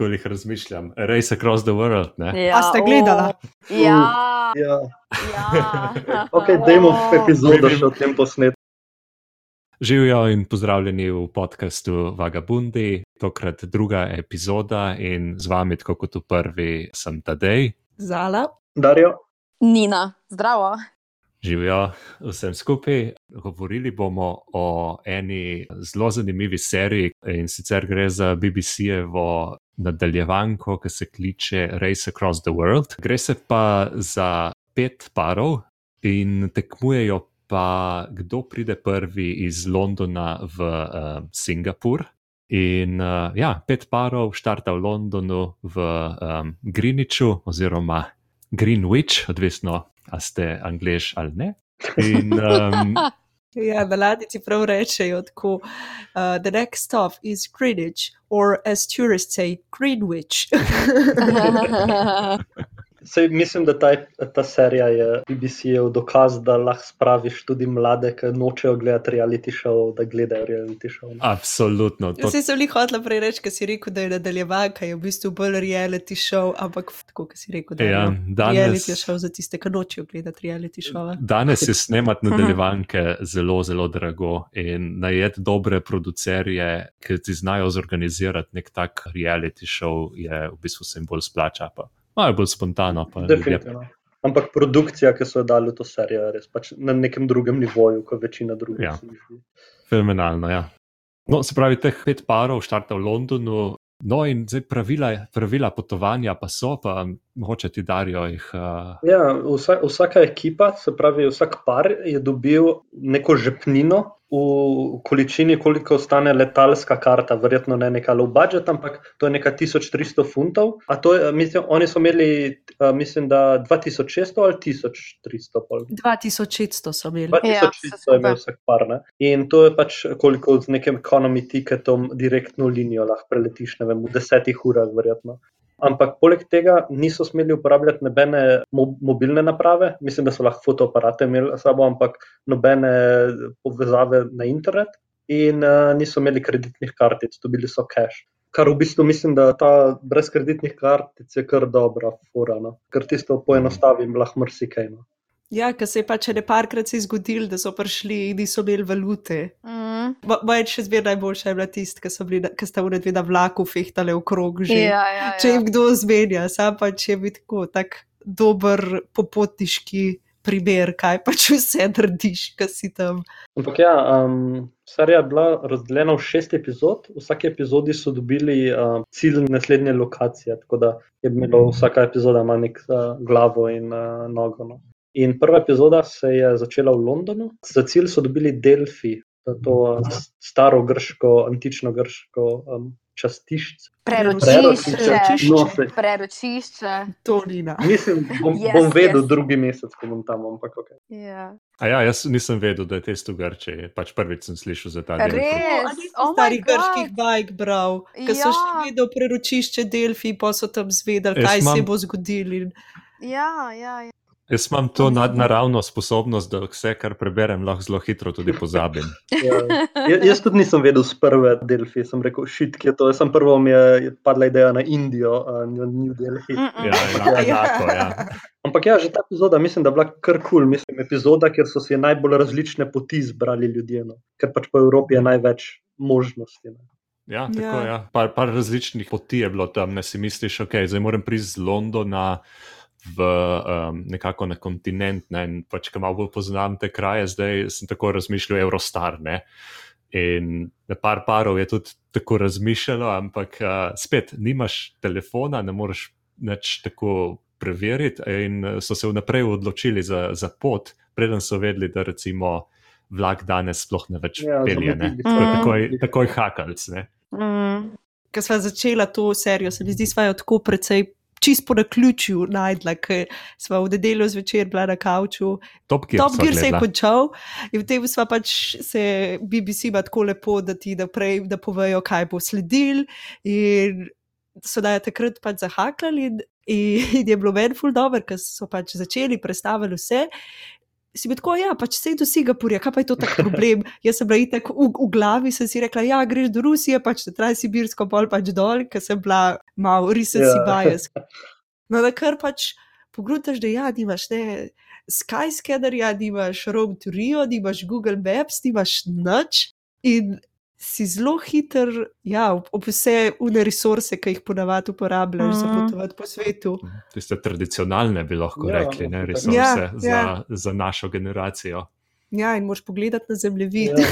ko jih razmišljam. Race across the world. Ne? Ja, A ste gledala? o, Ja, Ja. ja. Ok, dajmo epizodo Vidim. še o tem posnet. Živijo in pozdravljeni v podkastu Vagabundi, tokrat druga epizoda in z vami, tako kot v prvi, sem Tadej. Zala. Darjo, Nina, zdravo. Živijo vsem skupaj. Govorili bomo o eni zelo zanimivi seriji in sicer gre za BBC-jevo nadaljevanko, ki se kliče Race Across the World. Gre se pa za pet parov in tekmujejo pa, kdo pride prvi iz Londona v uh, Singapur. In uh, ja, pet parov štarta v Londonu, v um, Greenwichu oziroma Greenwich, odvisno, a ste angliš ali ne. In um, Ja, na ladjici prav rečejo tako. Uh, the next stop is Greenwich, or as tourists say, Greenwich. Sej, mislim, da ta, ta serija je BBC-jev dokaz, da lahko spraviš tudi mlade, ki nočejo gledati reality show, da gledajo reality show. absolutno. To, Vsi so bili hoteli prej reči, ker si rekel, da je nadaljevanka, je v bistvu bolj reality show, ampak tako, kot si rekel, da je Ja, ja, danes- reality show za tiste, ki nočejo gledati reality show. Danes je snemati nadaljevanke zelo, zelo drago in najeti dobre producerje, ki ti znajo zorganizirati nek tak reality show, je v bistvu se jim bolj splača. Pa. Malo bolj spontano. Definitivno. Ampak produkcija, ki so jo dali v to serijo, je res pač na nekem drugem nivoju, kot večina drugih. Ja. Fenomenalno, ja. No, se pravi, teh pet parov štarta v Londonu. No, in zdaj pravila, pravila potovanja pa so, pa mogoče ti darijo jih. Uh, Ja, vsa, vsaka ekipa, se pravi, vsak par je dobil neko žepnino v količini, koliko stane letalska karta. Verjetno ne neka low budget, ampak to je nekaj 1300 funtov. A to je, mislim, oni so imeli, a, mislim, da 2600 ali 1300. pol. 2600 so imeli. Ja, 2600 vse je imel vsak par. Ne? In to je pač koliko z nekim economy ticketom direktno linijo lahko preletiš, ne vem, v desetih urah, verjetno. Ampak poleg tega niso smeli uporabljati nobene mo mobilne naprave, mislim, da so lahko fotoaparate imeli s sabo, ampak nobene povezave na internet in uh, niso imeli kreditnih kartic, dobili so cash. Kar v bistvu mislim, da ta brez kreditnih kartic je kar dobra fora, no? ker tisto poenostavim lahko marsikaj. No? Ja, ker se je pač ne parkrat se zgodil, da so prišli in niso imeli valute. Mm. Moje še zmeraj najboljša je bila tista, ki sta v dve na vlaku fehtale okrog že. Ja, ja, Če jim ja. kdo zmenja, sam pa če bi tako tak dober popotniški primer, kaj pač vse narediš, ki si tam. Ampak ja, um, serija je bila razdeljena v šest epizod, v vsaki epizodi so dobili uh, cilj naslednje lokacije, tako da je imelo vsaka epizoda ima nek uh, glavo in uh, nogo. No. In prva epizoda se je začela v Londonu, za cilj so dobili Delfi, to, uh, staro grško, antično grško um, častišče. Preročišče. No, sej. Preročišče. To Nina. Mislim, bom, Yes, bom vedel yes. drugi mesec, ko bom tam, ampak ok. Ja. a ja, jaz nisem vedel, da je testo Grče, pač prvič sem slišal za ta del. Res? A nisi Oh starih grških bajk bral, ki so Ja. šli vedno v preročišče Delfi, pa so tam zvedeli, Jaz kaj se imam- bo zgodilo. Ja, ja, ja. Jaz imam to nadnaravno sposobnost, da vse, kar preberem, lahko zelo hitro tudi pozabim. Ja. Ja, jaz tudi nisem vedel z prve Delfi, sem rekel, šit, ki je to. Jaz sem prvo mi je padla ideja na Indijo, a ne New Delhi. Mm -mm. Ja, ja, enako, ja. Ampak ja, že ta epizoda mislim, da je bila kar kul, cool. mislim, epizoda, kjer so si najbolj različne poti izbrali ljudje, no. ker pač po Evropi je največ možnosti. No. Ja, tako Ja. je. Ja. Par, par različnih poti je bilo tam, ne si misliš, ok, zdaj moram priti z Londona v um, nekako na kontinent. Ne? In pač, ko malo bolj poznam te kraje, zdaj sem tako razmišljal, Eurostar. Ne? In na par parov je tudi tako razmišljalo, ampak uh, spet nimaš telefona, ne moreš več tako preveriti. In uh, so se vnaprej odločili za, za pot, preden so vedeli, da recimo vlak danes sploh ne več Ja, pelje. Ne? Tako, Mhm. takoj, takoj hakalc. Ne? Mm. Ko smo začela to serijo, se mi zdi, da je tako precej. Čist po naključju najdla, ker smo v nedeljo zvečer bila na kavču. Top Gear, Top Gear se je končal in v tem sva pač se BBC ima tako lepo, da ti naprej, da povejo, kaj bo sledil. In so da je takrat pač zahakali in, in je bilo meni ful dobro, ker so pač začeli, predstavili vse. Si bi tako, ja, pač sej do Singapurja, kaj pa je to tak problem? Jaz sem bila itek v, v glavi, sem si rekla, ja, greš do Rusije, pač te traja Sibirsko, pol pač dol, ker sem bila malo recency Ja. bias. No, da kar pač pogrutaš, da ja, nimaš ne. Skyscannerja, nimaš Rome to Rio, nimaš Google Maps, nimaš nič in si zelo hiter, ja, ob, vse une resurse, ki jih ponavadi uporabljaš za Mhm. potovati po svetu. Tiste tradicionalne bi lahko Ja, rekli, ne, resurse Ja, za, ja. za našo generacijo. Ja, in moš pogledati na zemljevid. Ja.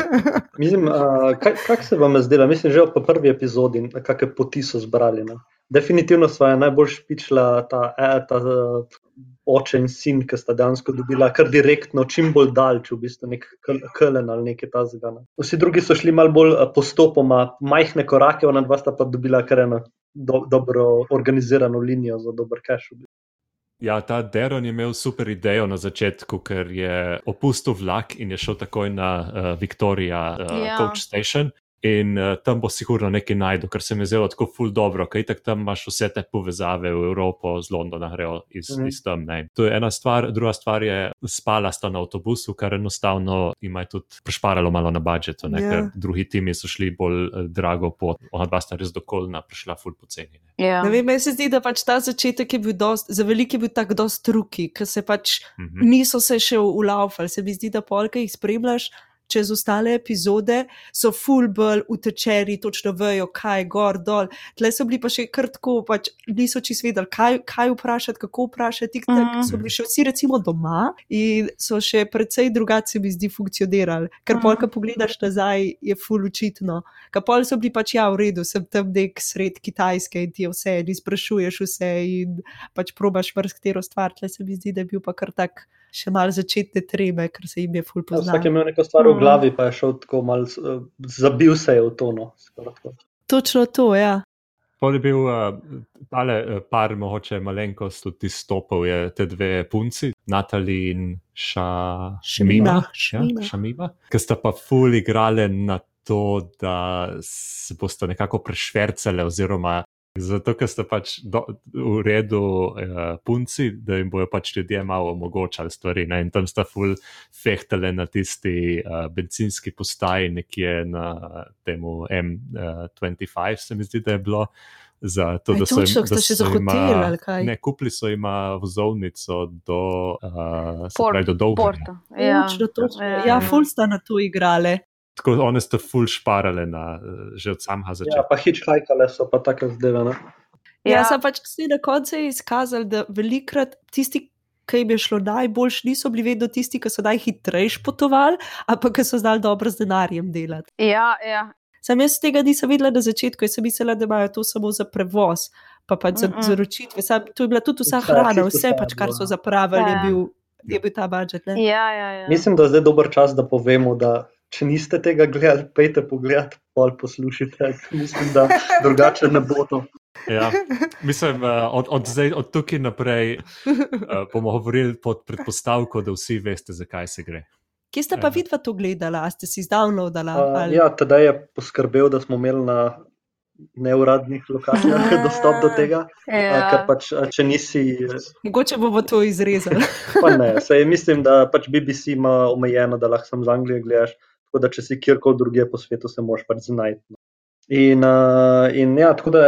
Mislim, uh, kaj, kak se vam je zdelo? Mislim, že po prvi epizodi, kakšne poti so zbrali. Ne? Definitivno sva je najbolj špičila ta, eh, ta oče in sin, ki sta dejansko dobila kar direktno, čim bolj daljč, v bistvu nek kelen ali nekaj tazga. Ne? Vsi drugi so šli malo bolj postopoma, majhne korake, ona dva sta pa dobila kar eno do, dobro organizirano linijo za dober cash. v bistvu. Ja, ta Deron je imel super idejo na začetku, ker je opustil vlak in je šel takoj na uh, Victoria uh, Ja. Coach Station. In uh, tam bo sigurno nekaj najdel, ker se mi je zdelo tako ful dobro, kaj tako tam imaš vse te povezave v Evropo, z Londona grejo iz, mm. Iz tam. Ne. To je ena stvar, druga stvar je, spala sta na avtobusu, kar enostavno jim je tudi prišparalo malo na budžetu, ne, Ja. ker drugi timi so šli bolj uh, drago pot, ona dva sta res dokoljna, prišla ful poceni. Ne. Ja. Ne vem, meni se zdi, da pač ta začetek je bil dost, za velike je bil tako dost truki, ker se pač Mhm. niso se še ulaufali. Se mi zdi, da polka jih spremljaš. Čez ostale epizode so full bolj utečeni, točno vejo, kaj je gor, dol. Tle so bili pa še kar tako, pač niso čisto vedeli, kaj, kaj vprašati, kako vprašati. Tik tak Mhm. so bili še vsi recimo doma in so še precej drugače, mi zdi, funkcionirali. Ker Mhm. polka pogledaš nazaj, je full učitno. Ker pol so bili pač ja, v redu, sem tam nek sred Kitajske in ti je vse, in sprašuješ vse in pač probaš marsikatero stvar. Tle se mi zdi, da je bil pa kar tak še mal začetne treme, ker se jim je full Ja, poznal. Vsak je imel neko stvar v Mhm. glavi, pa je šel tako uh, zabil se je v tono. Točno to, ja. Pol je bil uh, tale uh, par, mogoče malenkost tudi izstopil, je te dve punci, Natali in Ša... Šamima. Ja, Šamima. Šamima, ki sta pa ful igrale na to, da se boste nekako prešvercale, oziroma zato, ker sta pač do, v redu uh, punci, da jim bojo pač ljudje malo omogočali stvari. Ne? In tam sta ful fehtale na tisti uh, benzinski postaji, nekje na temu M25, se mi zdi, da je bilo. Za to, Aj, da so jim, sta še so za jima- hotel ali kaj? Ne, kupili so jim vozovnico do, uh, Port- pravi, do. Porto. Ja. Točno, točno. Ja. Ja, full sta na to igrale. Tako one ste ful šparale na, eh, že od samega Ja, začetka. pa hitchhikale so pa take zdaj. Ne? Ja, Ja. sem pač se na koncu je izkazal, da velikrat tisti, ki jim je šlo najboljš, niso bili vedno tisti, ki so najhitrejši potovali, ampak ki so znali dobro z denarjem delati. Ja, ja. Sam jaz tega nisem videla na začetku, jaz sem mislila, da imajo to samo za prevoz, pa pač za Mm-mm. zaročitve. Sam, to je bila tudi vsa hrana, vse pač, je kar bila. so zapravili, je Ja. bil, je bil ta budžet. ne. ja, ja, ja. Mislim, da je zdaj dober čas, da povemo, da če niste tega gledali, pejte pogled, pol poslušajte. Mislim, da drugače ne bo to. Ja. Mislim, eh, od, od, zdaj, od tukaj naprej eh, bomo govorili pod predpostavko, da vsi veste, zakaj se gre. Kje ste pa Ja. vidva to gledala, a ste si downloadala? Uh, ali- ja, tedaj je poskrbel, da smo imeli na neuradnih lokacijah Ah. dostop do tega. Ja. ja. Ker pač, če nisi, Mogoče bomo to izrezali. pa ne. Sej mislim, da pač BBC ima omejeno, da lahko sam z Anglije gledaš. Tako da, če si kjerkoli drugje po svetu, se moraš pač znajti. no. In, uh, in ja, tako da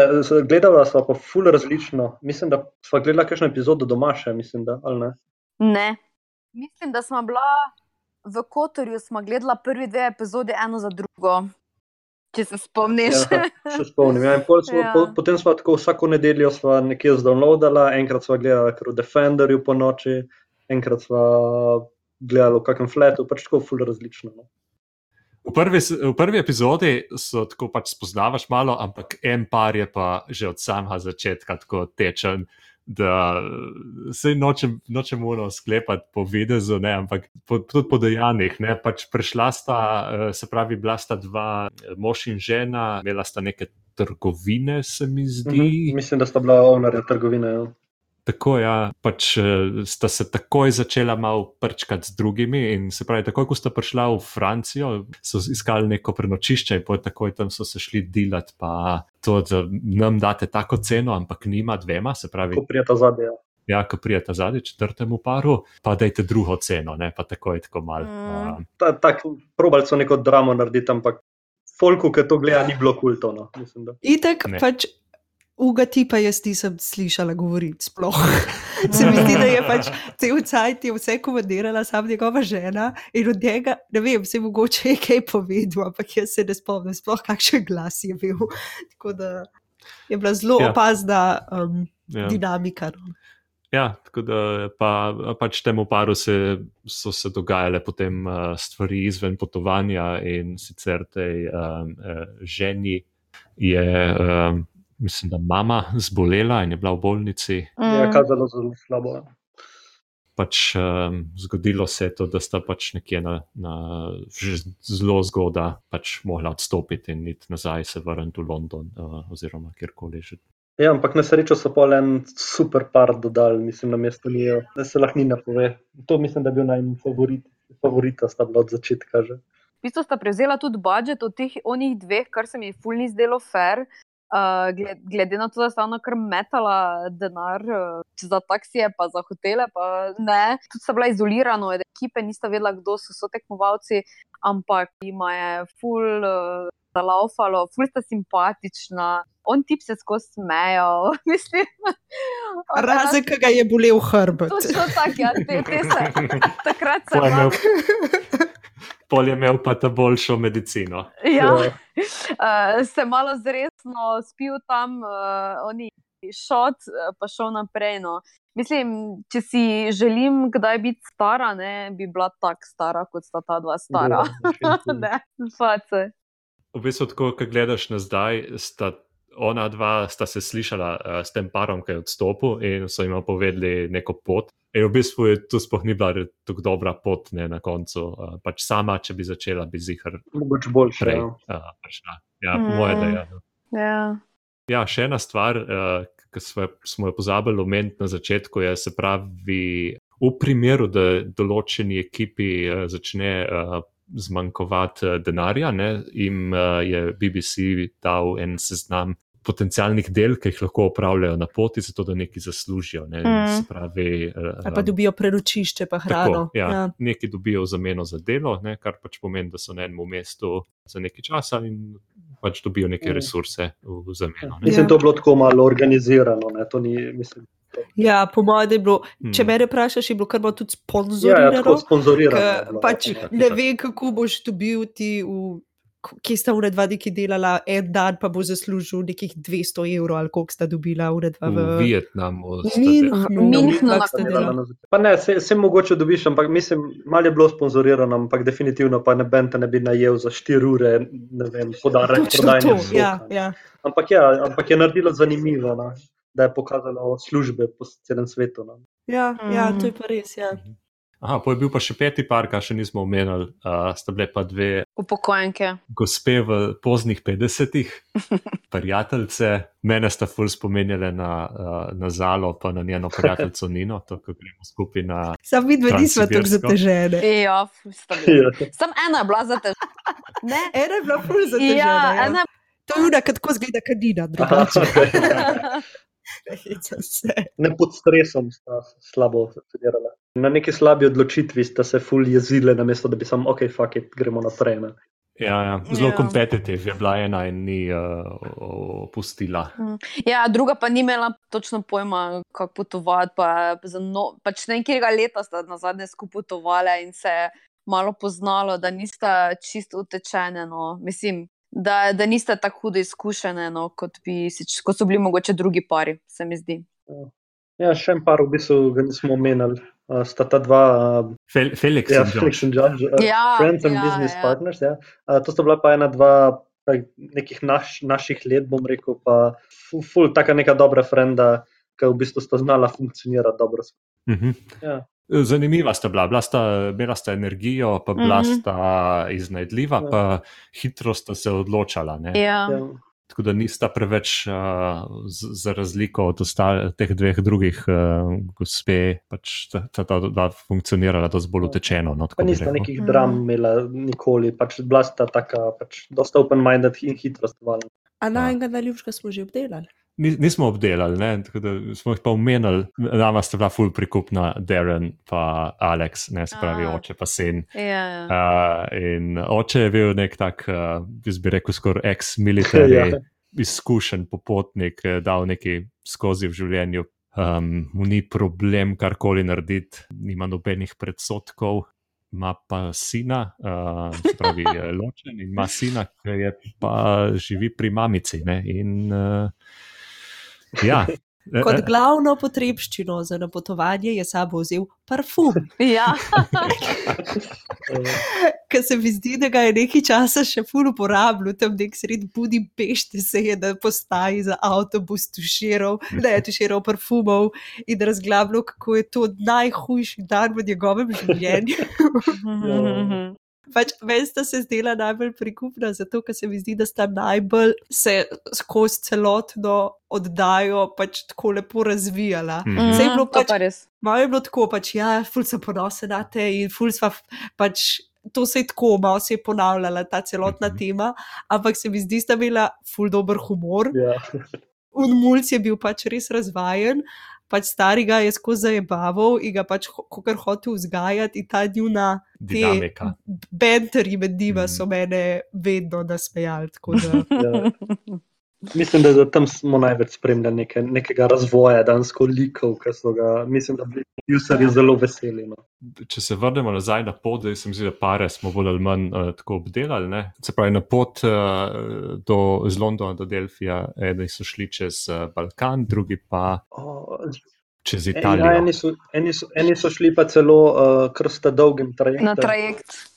gledala sva pa ful različno. Mislim, da sva gledala kakšno epizodo doma še, mislim, da, ali ne. Ne. Mislim, da smo bila v Kotorju, smo gledala prvi dve epizodi, eno za drugo. Če se spomniš. Ja, se spomnim. Ja, smo, Ja. po, potem smo tako vsako nedeljo sva nekje zdownloadala, enkrat sva gledala kar v Defenderju po noči, enkrat sva gledala v kakšnem fletu, pač tako ful različno. No. V prvi, v prvi epizodi so tako pač spoznavaš malo, ampak en par je pa že od samega začetka tako tečen. Da se nočem, nočem uno sklepati po videzu, ne, ampak po, tudi po dejanjih. Ne, pač prišla sta, eh, se pravi, bila sta dva, eh, mož in žena, imela sta neke trgovine, se mi zdi. Mhm. Mislim, da sta bila ovnarja trgovine. Ja. Tako, ja, pač eh, sta se takoj začela malo prčkati z drugimi. In se pravi, takoj, ko sta prišla v Francijo, so iskali neko prenočišče in potem takoj tam so se šli delati. Pa to, da nam date tako ceno, ampak nima dvema, se pravi, Ko prijeta zadnja. ja, ko prijete zadnji četrtemu paru, pa dajte drugo ceno, ne, pa tako je tako mal. Mm. Uh, Ta, tak, probali so neko dramo narediti, ampak folku, ki to gleda, ni bilo da. Itek Ne. pač uga tipa jaz nisem slišala govoriti sploh. Se mi zdi, da je pač cel cajt je vse komandirala sam njegova žena in od njega, ne vem, se mogoče je kaj povedal, ampak jaz se ne spomnim sploh, kakšen glas je bil. Tako da je bila zelo Ja. opazna um, ja. dinamika. No. Ja, tako da pa, pač temu paru se, so se dogajale potem uh, stvari izven potovanja, in sicer tej um, uh, ženi je, um, mislim, da mama zbolela in je bila v bolnici. Je Mm. kazalo zelo slabo. Pač um, zgodilo se je to, da sta pač nekje na, na zelo zgodaj pač mogla odstopiti in iti nazaj, se vrniti v London uh, oziroma kjerkoli že. Ja, ampak na srečo so pa en super par dodali, mislim, na mesto Nijo, da se lahko ni napove. To mislim, da je bil najmanj favorit. Favorita sta bila od začetka že. V bistvu sta prevzela tudi budžet od teh onih dveh, kar se mi je fulni zdelo fair. Uh, gled, glede na to, da sta ona kar metala denar uh, za taksije, pa za hotele, pa ne. Tudi sta bila izolirana od ekipe, nista vedela, kdo so, so tekmovalci, ampak jima je ful uh, zalaufalo, ful sta simpatična. On tip se skozi smejo, mislim. Razen, ki ga je bolel hrbet. Točno tako, ja, te, te se. Takrat se je pol je imel pa ta boljšo medicino. Ja, uh, se malo zresno spil tam, uh, oni šot, uh, pa šel naprej. No. Mislim, če si želim kdaj biti stara, ne bi bila tako stara, kot sta ta dva stara. ne, face. V bistvu, tako, ko gledaš nazaj, sta ona dva sta se slišala uh, s tem parom, ki je odstopil in so jim povedali neko pot. In v bistvu je to sploh ni bila tako dobra pot ne, na koncu. Uh, pač sama, če bi začela, bi zihar Mogoče boljše. prej Ja. uh, prišla. Ja, po moje, da je. Ja. Ja, še ena stvar, uh, ki smo, jo- smo jo pozabili omeniti na začetku, je, se pravi, v primeru, da določeni ekipi uh, začne uh, zmanjkovati denarja, ne, jim uh, je BBC dal en seznam potencialnih del, ki jih lahko opravljajo na poti, zato da nekaj zaslužijo. Ne, Mm. se pravi, uh, Ali pa dobijo preročišče, pa hrano. Tako, ja, ja. ja. Nekaj dobijo v zameno za delo, ne, kar pač pomeni, da so na enem mestu za nekaj časa in pač dobijo neke Mm. resurse v, zameno. Ne. Mislim, Ja. to je bilo tako malo organizirano. Ne? To ni, mislim, ja, po mojem je bilo, če Mm. me vprašaš, je bilo kar tudi ja, ja, sponzorirano. sponzorirano. bilo, pač ja. ne vem, kako boš dobil ti, v, kje sta ura dva neki delala, en dan pa bo zaslužil nekih 200 evrov, ali koliko sta dobila ura dva v, V Vietnamu. de- Minhnu Kako sta Delala. Pa ne, se, se mogoče dobiš, ampak mislim, malo je bilo sponzorirano, ampak definitivno pa ne ben te ne bi najel za 4 ure, ne vem, podarek to, ja, ja. Ampak ja, ampak je naredilo zanimivo, no, da je pokazalo službe po celem svetu. No. Ja, ja, Mhm. to je pa res. Ja. Aha, pa je bil pa še peti par, kar še nismo omenili. Uh, sta bile pa dve Upokojenke. gospe v poznih 50-ih, prijateljice. Mene sta ful spomenjale na, uh, na Zalo, pa na njeno prijateljico Nino, to, ko gremo skupaj na. Sam vidva nismo tako zatežene. Ja, sta bili. Ja. Sam ena je bila za te. Ne? Ena je bila ful zatežena. Ja, Ja, ena To je ura, kad tako zgleda kadina, drugače. Ne pod stresom sta slabo funkcionirala. Na neki slabi odločitvi sta se ful jezile, namesto da bi sam, ok, fuck it, gremo naprej. Ne. Ja, ja, zelo Ja. kompetitiv je bila ena in ni uh, opustila. Ja, druga pa ni imela točno pojma, kako potovati. Pa, za no, pač ne nekega leta sta na zadnje skupaj potovali in se malo poznalo, da nista čisto utečene. No. Mislim, da, da nista tako hudo izkušene, no, kot, bi, kot so bili mogoče drugi pari, se mi zdi. Ja, še en par v bistvu ga nismo omenili. Uh, sta ta dva, uh, Fel, Felix ja, in. Felix in Judge, uh, Ja, Friends and ja, Business ja. Partners. Ja. Uh, to sta bila pa ena, dva nekih naš, naših let, bom rekel, pa ful, ful taka neka dobra frenda, ki v bistvu sta znala funkcionirati dobro. Mhm. Ja. Zanimiva sta bila, bila sta, imela sta energijo, pa bila Mhm. sta iznajdljiva, Ja. pa hitro sta se odločala. Ne? Ja. Ja. Tako da nista preveč, uh, z, za razliko od ostal, teh dveh drugih uh, gospe, pač ta, ta, ta dva funkcionirala dosti bolj utečeno. No, tako Pa nista nekih Mhm. dram imela nikoli, pač bila sta taka, pač dosta open-minded in hitro stvala. A najmanjega najljubšega smo že obdelali. Ni- Nismo obdelali, ne, tako da smo jih pa omenili, nama sta bila ful prikupna, Darren pa Alex, ne se pravi A. oče pa sin. Ja, ja. Uh, in oče je bil nek tak, uh, jaz bi rekel, skoraj ex-military, Ja. ja. izkušen popotnik, eh, dal nekaj skozi v življenju. Um, mu ni problem karkoli narediti, nima nobenih predsotkov. Ima pa sina, uh, se pravi, je ločen in ima sina, ki je pa živi pri mamici. Ne? In uh, ja. Kot glavno potrebščino za napotovanje je sabo vzel parfum, ja. ker se mi zdi, da ga je nekaj časa še ful uporabljal, tam nek sred Budimpešte se je na postaji za avtobus tuširal, ne tuširal parfumov in razglabljal, kako je to najhujši dan v njegovem življenju. Pač meni sta se zdela najbolj prikupna, zato ker se mi zdi, da sta najbolj se skozi celotno oddajo pač tako lepo razvijala. Saj je bilo pač- pa res. Malo je bilo tako, pač, ja, ful sem ponosen na te in ful sva pač. To se je tako, malo se je ponavljala ta celotna Mhm. tema, ampak se mi zdi, da sta imela ful dober humor. Ja. Unmulc je bil pač res razvajen, pač stari ga je skozi zabaval in ga pač kot hotel vzgajati, in ta njuna Dinamika. benteri med njima Mm. so mene vedno nasmejali. tako da- Ja. Mislim, da, da tam smo največ spremljali neke, nekega razvoja dansko likov, ker so ga, mislim, da bi producerji zelo veseli. No. Če se vrnemo nazaj na pot, da se mi zdi, da pare smo bolj ali manj uh, tako obdelali. Ne? Se pravi, na pot uh, do, iz Londona do Delfija, eni so šli čez uh, Balkan, drugi pa O, čez ja, Italijo. eni, so, eni, so, eni so šli pa celo uh, kar sta dolgim trajektom. Na trajekt.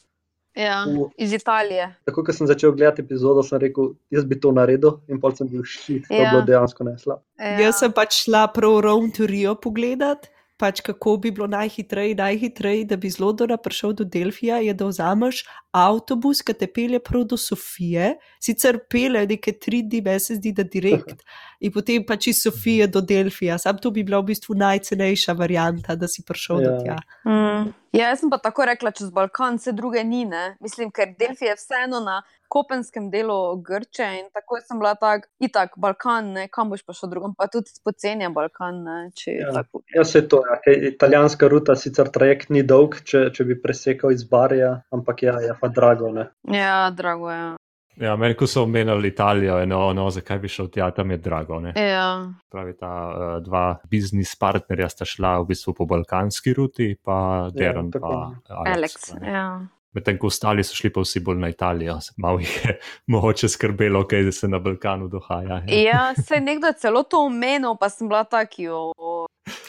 Ja, V- iz Italije. Tako, ko sem začel gledati epizodo, sem rekel, jaz bi to naredil, in pol sem bil šit, to je Ja. bilo dejansko nesla. Ja. Jaz sem pač šla prav Rome to Rio pogledat, pač kako bi bilo najhitreje, najhitreje, da bi z Londona prišel do Delfija, je da vzameš avtobus, ki te pelje prav do Sofije, sicer pelje neke tri dni, meni se zdi, da direkt, in potem pač iz Sofije do Delfija. Sam to bi bila v bistvu najcenejša varianta, da si prišel do Ja. tja. Mm. Ja, jaz sem pa tako rekla, čez Balkan, vse druge ni. Ne? Mislim, ker Delfi je vseeno na kopenskem delu Grče in tako sem bila tak, itak, Balkan, ne? kam boš pa šel drugam, pa tudi pocenjen Balkan, ne? če Ja. tako. Ja, se to, ja. kaj, italijanska ruta, sicer trajekt ni dolg, če, če bi presekal iz Barja, ampak ja, je pa drago. Ne. Ja, drago je. Ja, meni, ko so omenjali Italijo, je no, no, zakaj bi šel tja, tam je drago. Ne? Ja. Pravi, ta uh, dva biznis partnerja sta šla v bistvu po balkanski ruti, pa Deron tako. pa Alex. Alex. ne. Ja. Medtem ko ostali so šli pa vsi bolj na Italijo, malo jih je mogoče skrbelo, kaj se na Balkanu dogaja. ja, se nekdo je celo to omenil, pa sem bila taki. jo.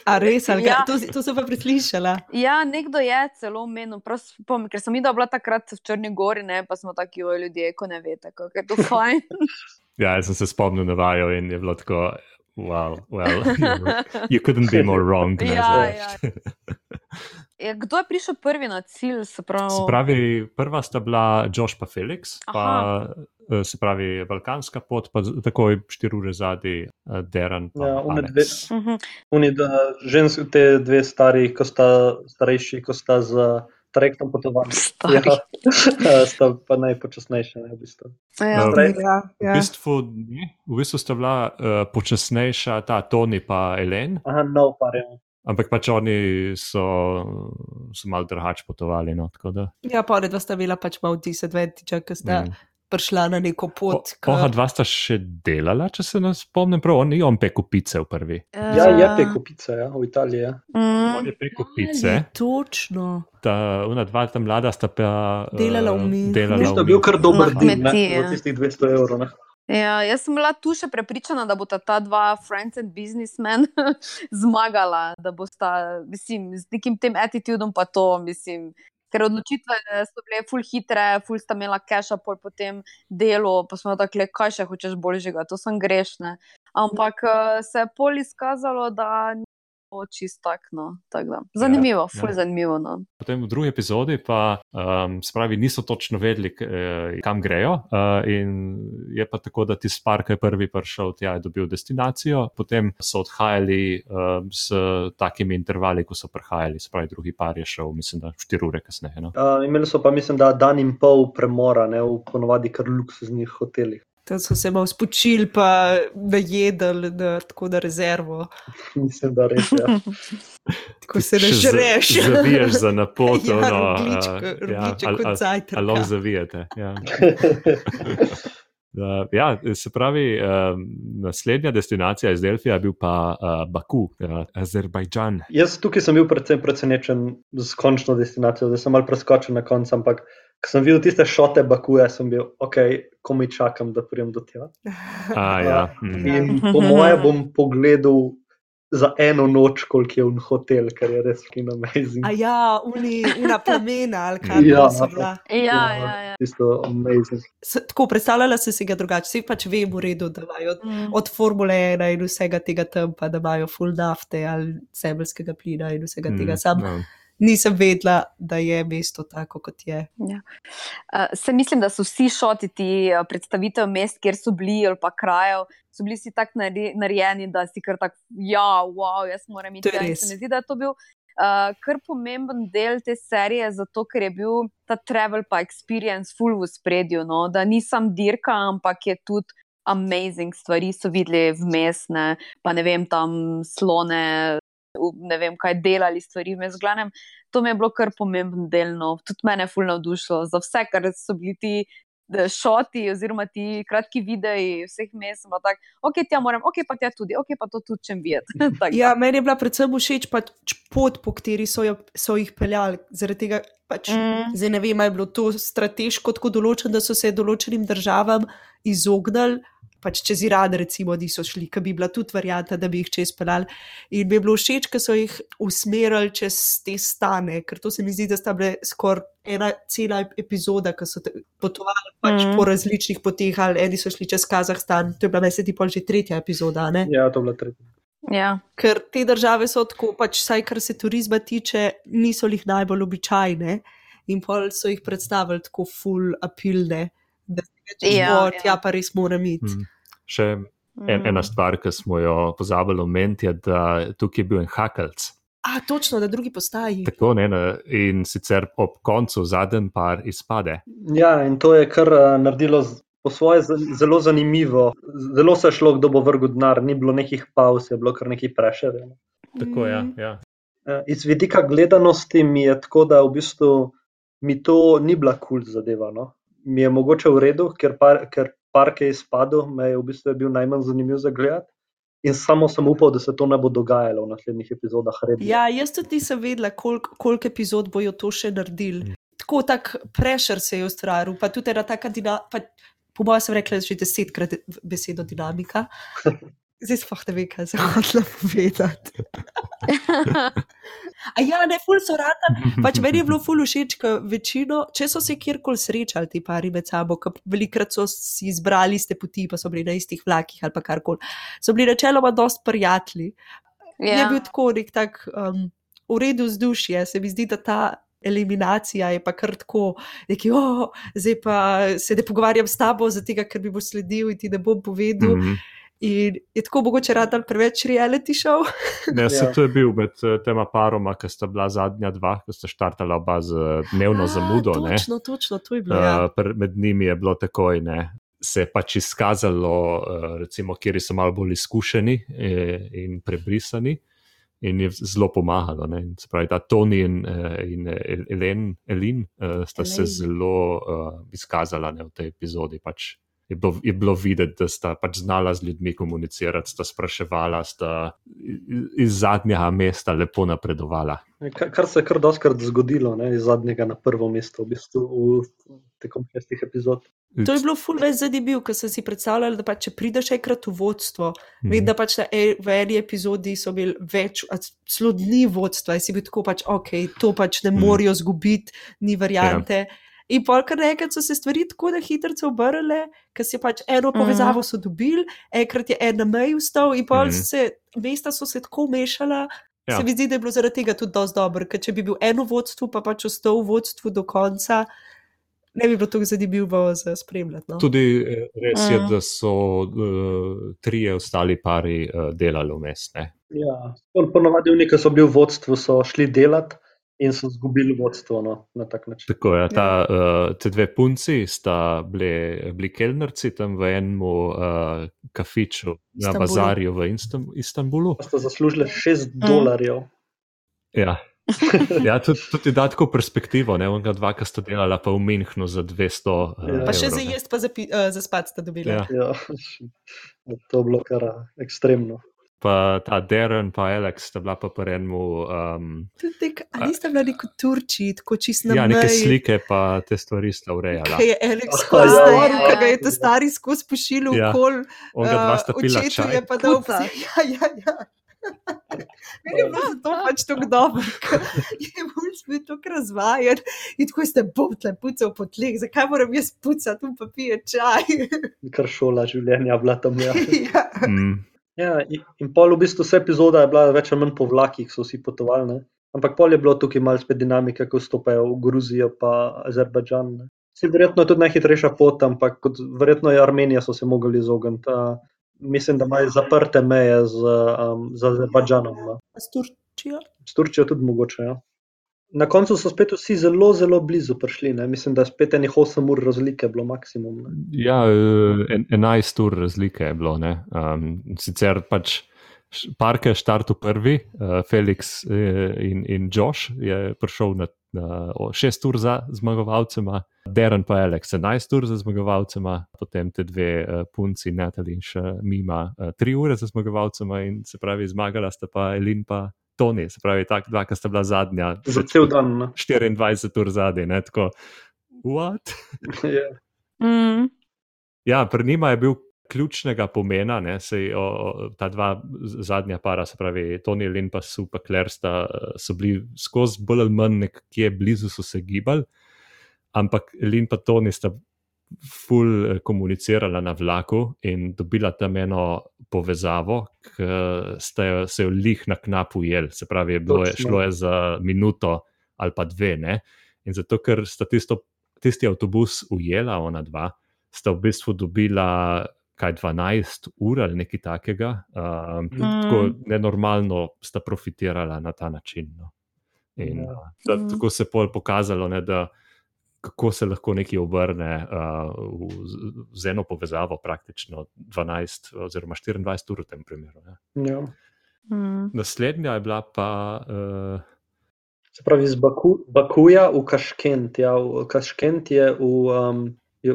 A res, ali Ja. to, to sem pa preslišala. Ja, nekdo je celo omenil, prav spomnim, ker sem videla bila takrat v Črni Gori, ne, pa smo taki, ljudje, ko ne veste, kako je to fajn. Ja, jaz sem se spomnil na vajo in je bilo tako, wow, well, you, couldn't be more wrong. Ja, ja. Ja, kdo je prišel prvi na cilj? Se pravi, Se pravi, prva sta bila Josh pa Felix, pa Aha. eh, se pravi balkanska pot, pa takoj štiri ure zadnji uh, Deran. Pa Ja, one Alex. Mhm. Oni, da, žensk, te dve stari, ko sta starejši, ko sta z trajektom potovali. Stari. Ja, sta pa najpočasnejše. Ne, v bistvu. Ja. No, Prej- Ja, V ja. bistvu, v bistvu sta bila uh, počasnejša ta Toni pa Elen, Aha, no, par je. ampak pač oni so, so malo drugače potovali. No, tako da, ja pa dva sta bila pač malo disadvantage, ker sta mm. Prišla na neko pot. O- Oha, dva sta še delala, če se ne spomnim prav, on je on pekel pice v prvi. Ja, je pekupica, ja, v Italiji. Ja. On Mm. je pekel Ali, pice, Točno. ta ona dva tam mlada sta pa eh, Delala v Münchnu. delala Tisto v je bil kar dober ja. za tistih 200 evrov. Ne. Ja, jaz sem bila tu še prepričana, da bosta ta dva friends and businessmen zmagala, da bosta, mislim, z nekim tem attitudom pa to, mislim. Ker odločitve so bile ful hitre, ful sta imela cache pol po tem delu, pa smo tako, kaj še hočeš boljšega, to sem grešne. Ampak eh, se je pol izkazalo, da čist tak, no. Tako da, zanimivo, Ja, ful ja. zanimivo. No. Potem v drugi epizodi pa um, spravi, niso točno vedeli, eh, kam grejo. Uh, in je pa tako, da tisti par, ki je prvi prišel tja, je dobil destinacijo, potem so odhajali um, s takimi intervali, ko so prihajali. Spravi, drugi par je šel, mislim, da 4 ure kasneje. No? Uh, imeli so pa, mislim, da dan in pol premora ne, v ponovadi kar luksuznih hotelih. Tam so se malo spočili, pa najedli na tako na rezervo. Mislim, da res je. Ja. Tako se ne žreš. Zaviješ za na pot, Ja, ono, rogljičko- a, rogljiček ali- kot zajtrka. ali lahko zavijete. Ja. Uh, ja, se pravi, um, naslednja destinacija iz Delfija je bil pa uh, Baku, uh, Azerbajdžan. Jaz tukaj sem bil predvsem presenečen z končno destinacijo, da sem mal preskočil na koncu, ampak ko sem videl tiste šote Bakuja, sem bil, ok, komaj čakam, da pridem do tega. A, ja. mm. In po moje bom pogledal za eno noč, koliko je un hotel, ker je res fucking amazing. A ja, uni, una plamena, ali kaj Ja. so bila. Ja, ja, ja. Tisto amazing. S- Tako predstavljala sem si ga drugače, vsi pač vem v redu, da imajo Mm. od Formule 1 in vsega tega tam, pa da imajo full nafte ali zemeljskega plina in vsega tega. Sam no. Nisem vedela, da je mesto tako, kot je. Uh, se mislim, da so vsi šoti ti predstavitev mest, kjer so bili ali pa krajev, so bili si tako nare- narejeni, da si kar tako, ja, wow, jaz moram iti. To je tja." In res. Se mi zdi, da je to bil uh, kar pomemben del te serije, zato ker je bil ta travel pa experience full v spredju, no? da ni sam dirka, ampak je tudi. Amazing stvari so videli vmes, ne, pa ne vem, tam slone, ne vem, kaj delali stvari vmes. Glavnem, to mi je bilo kar pomemben del, no. tudi mene je fulno navdušilo za vse, kar so bili ti eh, šoti, oziroma ti kratki videi vseh mest. sem bila Tak, ok, tja moram, ok, pa tja tudi, ok, pa to tudi čem videti. Tako. Ja, meni je bila predvsem všeč pač pot, po kateri so, jo, so jih peljali. Zaradi tega, pač, Mm. zdaj ne vem, ali je bilo to strateško tako določeno, da so se določenim državam izognili. Pač čez Iran, recimo, niso šli, ki bi bila tudi varianta, da bi jih čez peljali. In mi je bilo všeč, ker so jih usmerili čez te stane, ker to se mi zdi, da sta bile skoraj ena cela epizoda, ki so potovali pač Mhm. po različnih poteh, ali eni so šli čez Kazahstan, to je bila meni se ti pol že tretja epizoda. a Ne? Ja, to je bilo tretja. Ja. ker te države so tako, pač, saj kar se turizma tiče, niso jih najbolj običajne in pol so jih predstavili tako full apilne, da si rečeš, Ja, ja, ja. tja pa res moram iti. Mm. Še en, Mm. ena stvar, ki smo jo pozabili omeniti, je, da tukaj je bil en hakalc. A, točno, na drugi postaji. Tako ne, ne, in sicer ob koncu zadnji par izpade. Ja, in to je kar uh, naredilo po svoje zelo zanimivo. Zelo se je šlo, kdo bo vrgel denar, ni bilo nekih pauz, je bilo kar nekaj prešerjeno. Tako, ja, Mm. ja. Eh, Iz vidika gledanosti mi je tako, da v bistvu mi to ni bila kul cool zadeva. No? Mi je mogoče v redu, ker, par, ker park je izpadel, me je v bistvu je bil najmanj zanimiv za gledati. In samo sem upal, da se to ne bo dogajalo v naslednjih epizodah. Redno. Ja, jaz tudi nisem vedela, koliko kolik epizod bojo to še naredili. Mm. Tako tak prešer se je ustvaril, pa tudi ena taka dinamika. Po mojem, sem rekla že desetkrat besedo dinamika. Zdaj sploh ne vem, kaj se hočela povedati. A ja, ne, ful so rada. Pač meni je bilo ful všeč, ker večino, če so se kjerkoli srečali ti pari med sabo, ker velikrat so si izbrali iste poti, pa so bili na istih vlakih ali pa karkoli, so bili načeloma dost prijatelji. Ja. Je bil tako nek tak um, v redu vzdušje, se mi zdi, da ta. Eliminacija je pa kar tako, neki, oh, zdaj pa se ne pogovarjam s tabo, zato ker bi bo sledil in ti ne bom povedal. Mm. Mhm. In je tako mogoče rad ali preveč reality show. Ne, se Ja. to je bil med eh, tema paroma, ki sta bila zadnja dva, ki sta štartala oba z eh, dnevno A, zamudo. ne. Točno, točno, to je bilo. Ja. Uh, pr- med njimi je bilo takoj, ne, se je pač izkazalo, uh, recimo, kjer so malo bolj izkušeni eh, in prebrisani, in je zelo pomagalo. Ne. In Se pravi, ta Toni in, in El- Elen, Elin uh, sta se Elaine. zelo uh, izkazala ne, v tej epizodi. Pač. Je bilo, je bilo videti, da sta pač znala z ljudmi komunicirati, sta spraševala, sta iz zadnjega mesta lepo napredovala. Kar, kar se je kar doskrat zgodilo, ne, iz zadnjega na prvo mesto, v bistvu v tekom šestih epizod. To je bilo fulno zanimivo, ker sem si predstavljala, da pa če prideš enkrat v vodstvo, Mhm. vem, da pač na e, v eni epizodi so imeli več, celo dni vodstva in si bil tako pač, ok, to pač ne Mhm. morajo zgubiti, ni variante. In pol kar naenkrat so se stvari tako na hitro obrnile, ker si pač eno povezavo so dobili, enkrat je en na meji vstal in pol Mhm. se, mesta so se tako mešala. Ja. Se mi zdi, da je bilo zaradi tega tudi dosti dobro, ker če bi bil eno vodstvo, pa pač ostal v vodstvu do konca, ne bi bilo tako zanimivo za spremljati. No? Tudi eh, res je, Mm. da so uh, trije ostali pari uh, delali vmes. ne. Ja, pon- ponovadi ki so bili v vodstvu, so šli delati, in so izgubili vodstvo no, na tak način. Tako je. Ta, uh, te dve punci sta bili, bili kelnerci tam v enem uh, kafiču na Istanbulu. bazarju v Instam Istanbulu. Pa sta zaslužili 6 Mm. dolarjev. Ja. Ja, tudi, tudi da tako perspektivo, ne, onga dva, ki sta delala pa v Minhnu za 200 uh, Ja. Pa še za jesti, pa za, uh, za spat sta dobila. Ja. Ja. To je bilo kar ekstremno. Pa ta Darren pa Alex sta bila pa pri enemu, um, Tudi nek, a niste bili kot Turčiji, tako čist na ja, neke meji? slike pa te stvari sta urejala. Kaj je Alex skozi ja, storil, ja, ki ga ja. je ta stari skozi pošiljal Ja. okol. Onga dva sta uh, pila očetu čaj. je pa dal vse. Ja, ja, ja. Meni je bilo zato pač tako dobro, ker je mul bil tako razvajen in tako ste botle pucal po tleh, zakaj moram jaz pucati, tu pa pije čaj. Kar šola življenja bila tam. Ja. ja. Mm, Ja, in, in pol v bistvu vse epizoda je bila več ali manj po vlakih, so vsi potovali. Ne? Ampak pol je bilo tukaj malo spet dinamike, ko vstopajo v Gruzijo pa Azerbajdžan. Saj verjetno je tudi najhitrejša pot, ampak kot, verjetno je Armenija so se mogli izogniti. a, Mislim, da imajo zaprte meje z, um, z Azerbajdžanom. No. S Turčijo? S Turčijo tudi mogoče. Ja. Na koncu so spet vsi zelo, zelo blizu prišli. Ne. Mislim, da je spet enih 8 ur razlike bilo maksimum. Ne. ja, eh, en, 11 ur razlike je bilo. ne. Um, sicer pač š- Park je štartil prvi, uh, Felix eh, in, in Josh je prišel na, na 6 ur za zmagovalcema, Darren pa Alex 11 ur za zmagovalcema, potem te dve uh, punci, Natalie in še Mima, 3 ure za zmagovalcema in se pravi, zmagala sta pa Elin pa Toni, se pravi, tak dva, ki sta bila zadnja. Za cel dan. Ne. 24 ur zadnji, ne tako. What? Ja. Mm. Ja, pri njima je bil ključnega pomena, ne, sej, o, o, ta dva zadnja para, se pravi, Tony Lin pa Su pa Claire, sta, eh, so bili skozi bolj ali manj nekje blizu, so se gibali, ampak Lin pa Tony sta ful eh, komunicirala na vlaku in dobila tam eno povezavo, ki sta jo, se jo lih na knap ujel, se pravi, je bilo je, šlo je za minuto ali pa dve, ne. In zato, ker sta tisto, tisti avtobus ujela, ona dva, sta v bistvu dobila kaj 12 ur ali nekaj takega. Um, Mm. Tako nenormalno sta profitirala na ta način. No. In, uh, da, tako se je pokazalo, ne, da kako se lahko nekaj obrne uh, v, z- z eno povezavo, praktično 12 oziroma 24 ur v tem primeru. Ne. Ja. Mm. Naslednja je bila pa. Uh, Se pravi, iz Baku, Bakuja v Kaškent. Ja, v Kaškent je v, um, je,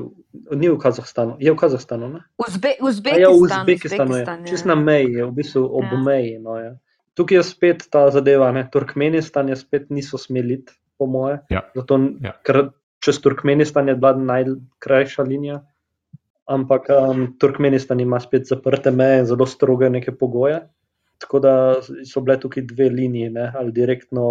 ni v Kazahstanu, je v Kazahstanu. Ne? Uzbe, A Uzbekistan, Ja, v Uzbekistanu je, ja. čist na meji, je v bistvu ob Ja. meji. No, ja. Tukaj je spet ta zadeva, ne? Turkmenistan je spet niso smeli, po moje. Ja. Zato, Ja. Ker čez Turkmenistan je bila najkrajša linija, ampak um, Turkmenistan ima spet zaprte meje in zelo stroge neke pogoje. Tako da so bile tukaj dve liniji, ne? ali direktno,